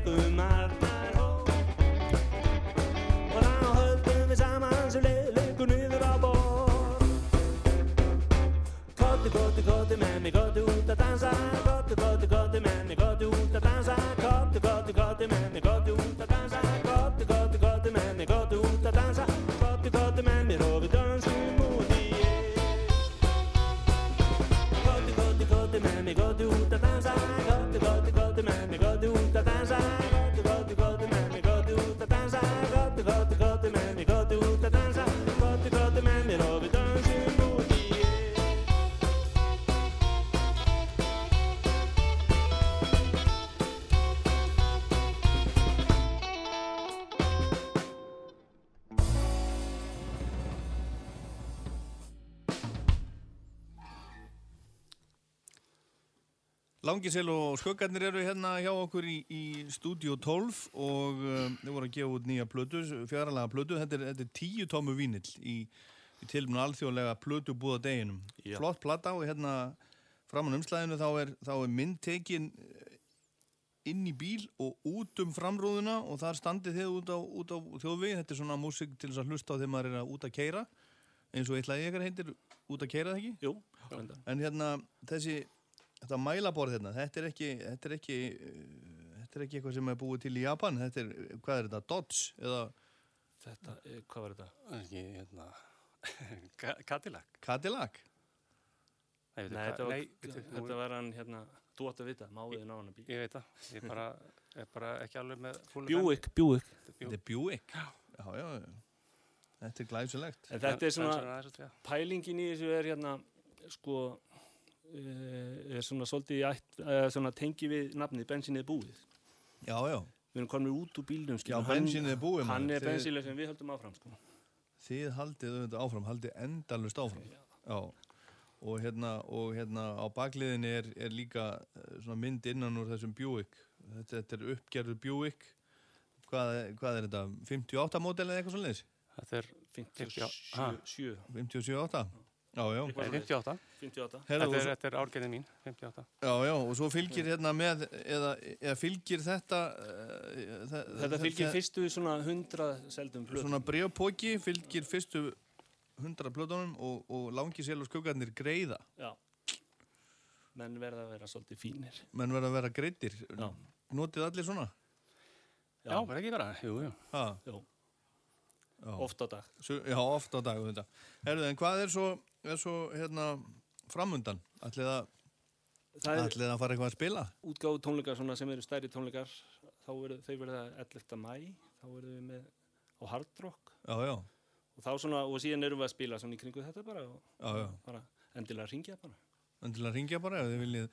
Speaker 1: Langisel og skuggarnir eru hérna hjá okkur í, í Studio 12 og um, þau voru að gefa út nýja plötu, fjaralega plötu. Þetta er, þetta er tíu tómu vínill í, í tilmunu alþjóðlega plötu búða deginum.
Speaker 19: Já.
Speaker 1: Flott plata og hérna framan umslæðinu þá er, þá er mynd tekin eh, inn í bíl og út um framrúðuna og þar standið þið út á, á þjóðvegi. Þetta er svona músik til þess að hlusta á þegar maður er að út að keira eins og eitthvað ykkar heitir út að keira það ekki?
Speaker 19: Jú.
Speaker 1: En hérna þessi þetta mælaborð hérna, þetta er ekki þetta er ekki, þetta er ekki eitthvað sem er búið til í Japan, þetta er, hvað er þetta, Dodge eða
Speaker 19: Þetta, eh, hvað var þetta?
Speaker 20: Ekki, hérna, Cadillac.
Speaker 1: Cadillac?
Speaker 20: Nei,
Speaker 19: Nei, þetta var,
Speaker 20: nei,
Speaker 19: þetta var hann hérna, þú átt að vita, máðið ná hann að bíl.
Speaker 20: Ég veit það, ég bara, er bara ekki alveg með
Speaker 19: Buick, Buick.
Speaker 1: Þetta er Buick? Já, já, já. Þetta er glæsulegt.
Speaker 19: En þetta er svona, pælingin í þessu er hérna, sko, er svona svolítið ætt, eh, svona tengi við nafnið bensinnið búið.
Speaker 1: Já, já.
Speaker 19: Við erum komin út úr bílnum,
Speaker 1: Já, er búið,
Speaker 19: Hann er
Speaker 1: Þið-
Speaker 19: bensinnið sem við höldum áfram, sko.
Speaker 1: Þið haldið auðvitað áfram, haldið endalust áfram. Já. og hérna, og hérna á bakliðinni er, er líka eh, svona mynd innan úr þessum Buick þetta, þetta er uppgerður Buick hvað, hvað er þetta, 58 mótel eða eitthvað svona leys?
Speaker 20: Þetta er
Speaker 21: 57
Speaker 1: 57, 8 Já, já
Speaker 20: Nei, 58
Speaker 21: 58
Speaker 1: Herra,
Speaker 20: Þetta er,
Speaker 1: svo-
Speaker 20: þetta er árgerðin mín, 58
Speaker 1: Já, já, og svo fylgir hérna með eða, eða fylgir þetta uh,
Speaker 21: Þetta fylgir fyrstu svona 100 seldum plötum.
Speaker 1: Svona brjópóki fylgir fyrstu 100 plötunum og, og langi sél og skuggarnir greiða
Speaker 21: Já. Menn verða að vera svolítið fínir.
Speaker 1: menn verða að vera greittir
Speaker 21: Já.
Speaker 1: Notið allir svona?
Speaker 20: Já, bara ekki bara, jú, jú
Speaker 1: Ha?
Speaker 21: Jú.
Speaker 1: Já.
Speaker 21: Oft á dag.
Speaker 1: Já, oft á dag þetta. Herðu, en hvað er svo, er svo hérna, framundan? Ætlið að,
Speaker 21: Það
Speaker 1: ætlið að fara eitthvað að spila?
Speaker 21: Útgáðu tónleikar sem eru stærri tónleikar, þá eru þau verða 11. mæ, þá verðum við með á Hard Rock.
Speaker 1: Já, já.
Speaker 21: Og þá svona, og síðan erum við að spila svona í kringu þetta bara
Speaker 1: Já, já.
Speaker 21: bara endilega ringja bara.
Speaker 1: En til að ringja bara ef þið viljið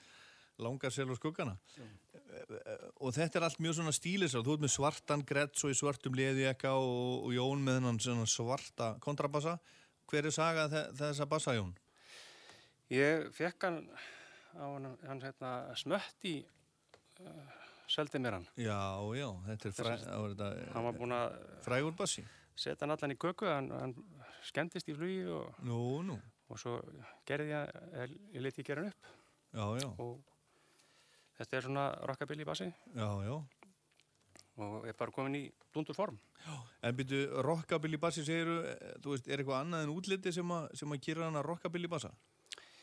Speaker 1: langa sel og skuggana. Og þetta er allt mjög svona stílisar. Þú ert með svartan Gretz og í svartum leði ekka og, og Jón með hennan svona svarta kontrabassa. Hver er saga þe þessa bassa, Jón?
Speaker 20: Ég fekk hann á hann, hann hérna, smött í uh, seldi mér hann
Speaker 1: Já, já, þetta er, fræ, þetta,
Speaker 20: Hann var búinn að
Speaker 1: frægur bassi.
Speaker 20: setja hann allan í köku hann, hann skemmtist í flugi og,
Speaker 1: Nú, nú.
Speaker 20: og svo gerði ég, ég, ég leti ég gera hann upp
Speaker 1: Já, já.
Speaker 20: og þetta er svona rockabilly bassi
Speaker 1: Já, já.
Speaker 20: Og er bara komin í dundur form
Speaker 1: En byrju, rockabilly bassi segiru, þú veist, er eitthvað annað en útliti sem, a, sem að gera hana rockabilly bassa?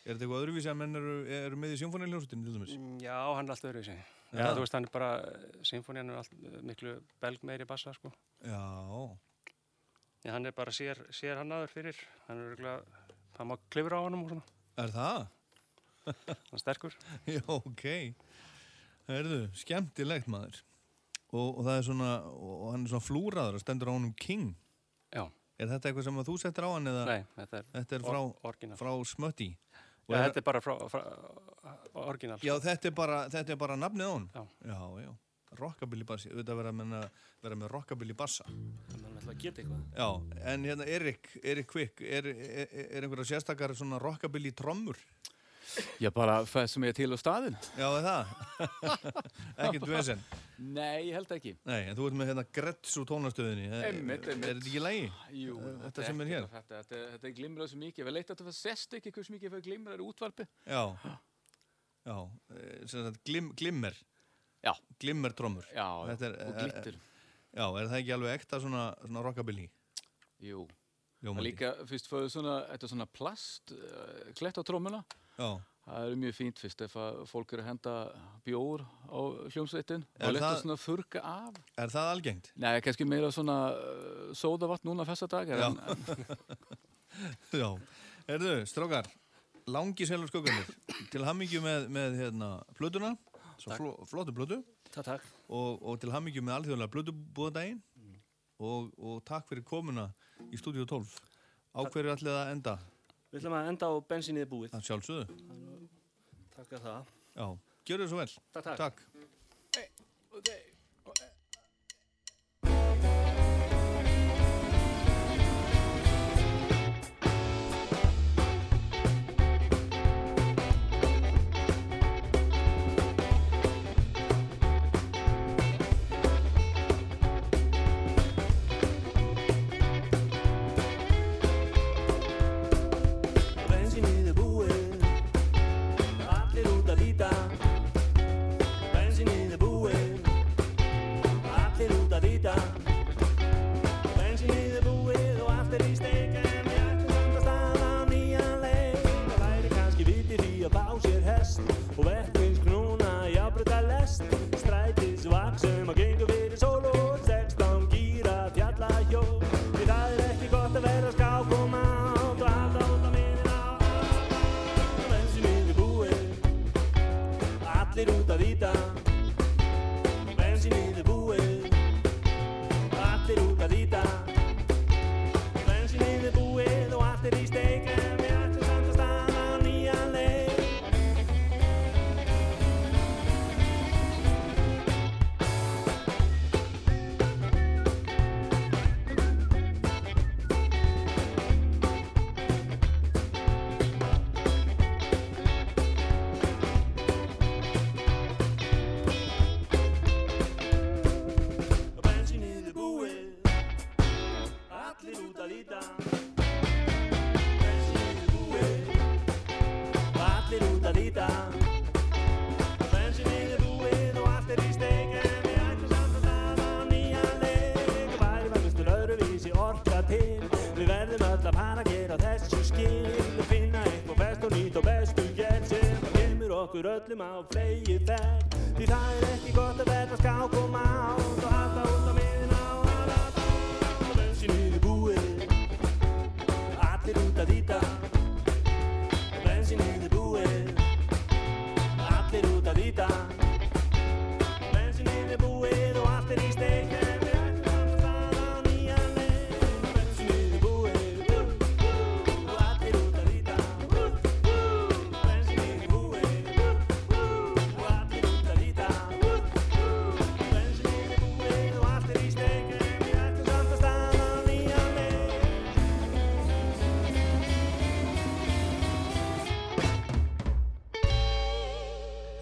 Speaker 1: Er þetta eitthvað öðruvísi að menn eru, eru með í symfóniiljónsutinu til dæmis?
Speaker 20: Mm, Já, hann er alltaf öðruvísi.
Speaker 1: Já,
Speaker 20: þú veist, hann er bara, symfónían er allt eh, miklu belg meiri bassa, sko
Speaker 1: Já.
Speaker 20: Já, hann er bara sér, sér hann aður fyrir hann er örgulega, hann má klifra á hann og svona
Speaker 1: Er það?
Speaker 20: Hann er sterkur
Speaker 1: Já, ok. Herðu, skemmtilegt maður. Og, og það er svona, og hann er svona flúraður og stendur á honum King.
Speaker 20: Já.
Speaker 1: Er þetta eitthvað sem að þú settir á hann eða?
Speaker 20: Nei, þetta er
Speaker 1: Þetta er frá,
Speaker 20: or-
Speaker 1: frá Smötti.
Speaker 20: Já, þetta er bara frá, frá orginal
Speaker 1: Já, þetta er bara, þetta er bara nafnið á hann.
Speaker 20: Já.
Speaker 1: Já, já. Rockabilly bassi, auðvitað vera, menna, vera með rockabilly bassa.
Speaker 21: Þannig að ætla að geta eitthvað.
Speaker 1: Já, en hérna Erik, Erik Quick, er, er, er einhverja sérstakar svona rockabilly trommur?
Speaker 5: Já, bara sem er til á staðin.
Speaker 1: Já, er það? Ekkert vesen?
Speaker 5: Nei, ég held ekki.
Speaker 1: Nei, en þú ert með hérna Gretz úr tónastöðinni.
Speaker 5: Einmitt, einmitt.
Speaker 1: Er þetta ekki lægi?
Speaker 5: Jú,
Speaker 1: Þetta sem er hér?
Speaker 5: Þetta, þetta, þetta er glimrað svo mikið. Við leitt að það sest ekki hversu mikið fyrir glimrað er útvarpi.
Speaker 1: Já, já, eh, sem sagt glim, glimmer.
Speaker 5: Já.
Speaker 1: Glimmer trommur.
Speaker 5: Já,
Speaker 1: er,
Speaker 5: og
Speaker 1: eh,
Speaker 5: glittir.
Speaker 1: Já, er það ekki alveg ekta svona, svona rockabilly?
Speaker 5: Jú.
Speaker 1: Ljómandi.
Speaker 5: Það líka, fyrst fyrir svona, þetta er svona plast, klett á trómuna.
Speaker 1: Já.
Speaker 5: Það er mjög fínt fyrst ef að fólk eru að henda bjór á hljómsveitin
Speaker 1: Er
Speaker 5: og leta
Speaker 1: það-
Speaker 5: svona þurka af.
Speaker 1: Er það algengt?
Speaker 5: Nei, kannski meira svona uh, sódavatn núna festa dag.
Speaker 1: Já.
Speaker 5: En,
Speaker 1: Já, erðu, strókar, langi selur skuggarnir, til hammingju með, með hérna, plötuna, svo
Speaker 21: Takk.
Speaker 1: fló, flottu plötu.
Speaker 21: Takk, takk.
Speaker 1: Og, og til hammingju með alþjóðlega plötubúðadaginn og, og takk fyrir komuna í stúdíu 12. Á hverju ætlið að enda?
Speaker 21: Við ætlum að enda á bensinnið búið.
Speaker 1: Það sjálfsögðu.
Speaker 21: Takk að það.
Speaker 1: Já, gjör þið svo vel.
Speaker 21: Takk, takk.
Speaker 1: takk.
Speaker 19: Bensinnið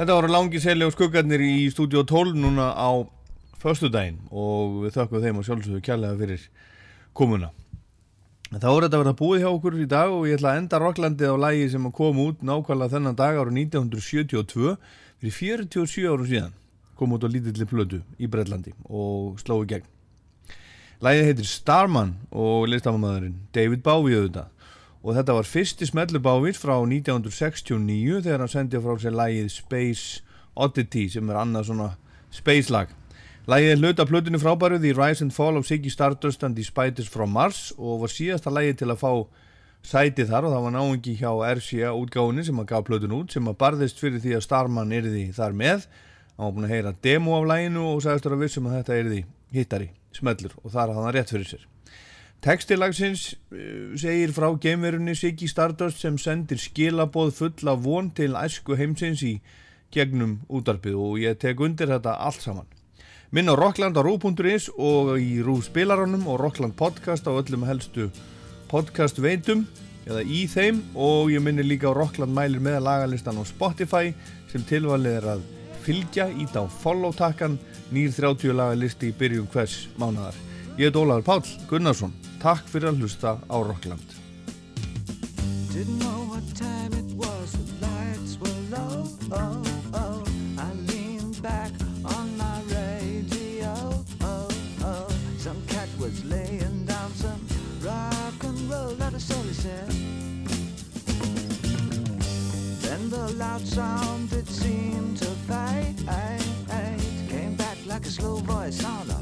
Speaker 1: Þetta voru langi seli og skuggarnir í stúdíu 12 núna á föstudaginn og við þökkum þeim og sjálfsögðu kjærlega fyrir komuna. Þá er þetta að vera búið hjá okkur í dag og ég ætla að enda Rocklandið á lægi sem kom út nákvæmlega þennan dag ára 1972 fyrir 47 árum síðan kom út á lítilli plödu í Breitlandi og slói gegn. Lægið heitir Starman og listamamæðurinn David Bowie auðvitað og þetta var fyrsti smellu Bowie frá 1969 þegar hann sendi frá sér lægið Space Oddity sem er annað svona space lag. Lægið hluta plötunni frábæru The Rise and Fall of Ziggy Stardust and the Spiders from Mars. Og var síðasta lægið til að fá sæti þar og það var náingi hjá RCA útgáðunni sem að gaf plötun út sem að barðist fyrir því að Starman erði þar með. Hann var búin að heyra demo af læginu og sagðist þér að vissum að þetta erði hittari, smellur. Og þar hafði hann rétt fyrir sér Textilagsins uh, segir frá geimverunni Siggy Stardust sem sendir skilaboð full af von til æsku heimsins í gegnum útarpið og ég tek undir þetta allt saman Minn á Rockland á Rú.is og í Rú spilaranum og Rockland podcast á öllum helstu podcast veitum eða í þeim og ég minni líka á Rockland mælir með lagalistan á Spotify sem tilvalið er að fylgja ít á follow takkan nýr 30 lagalisti í byrjun hvers mánadar. Ég heit Ólaður Páll Gunnarsson. Takk fyrir að hlusta á Rockland.
Speaker 22: Didn't know what time it was, the lights were low. Oh, oh. I leaned back on my radio. Oh, oh. Some cat was laying down some rock and roll, that is all he said. Then the loud sound it seemed to fade. Came back like a slow voice on a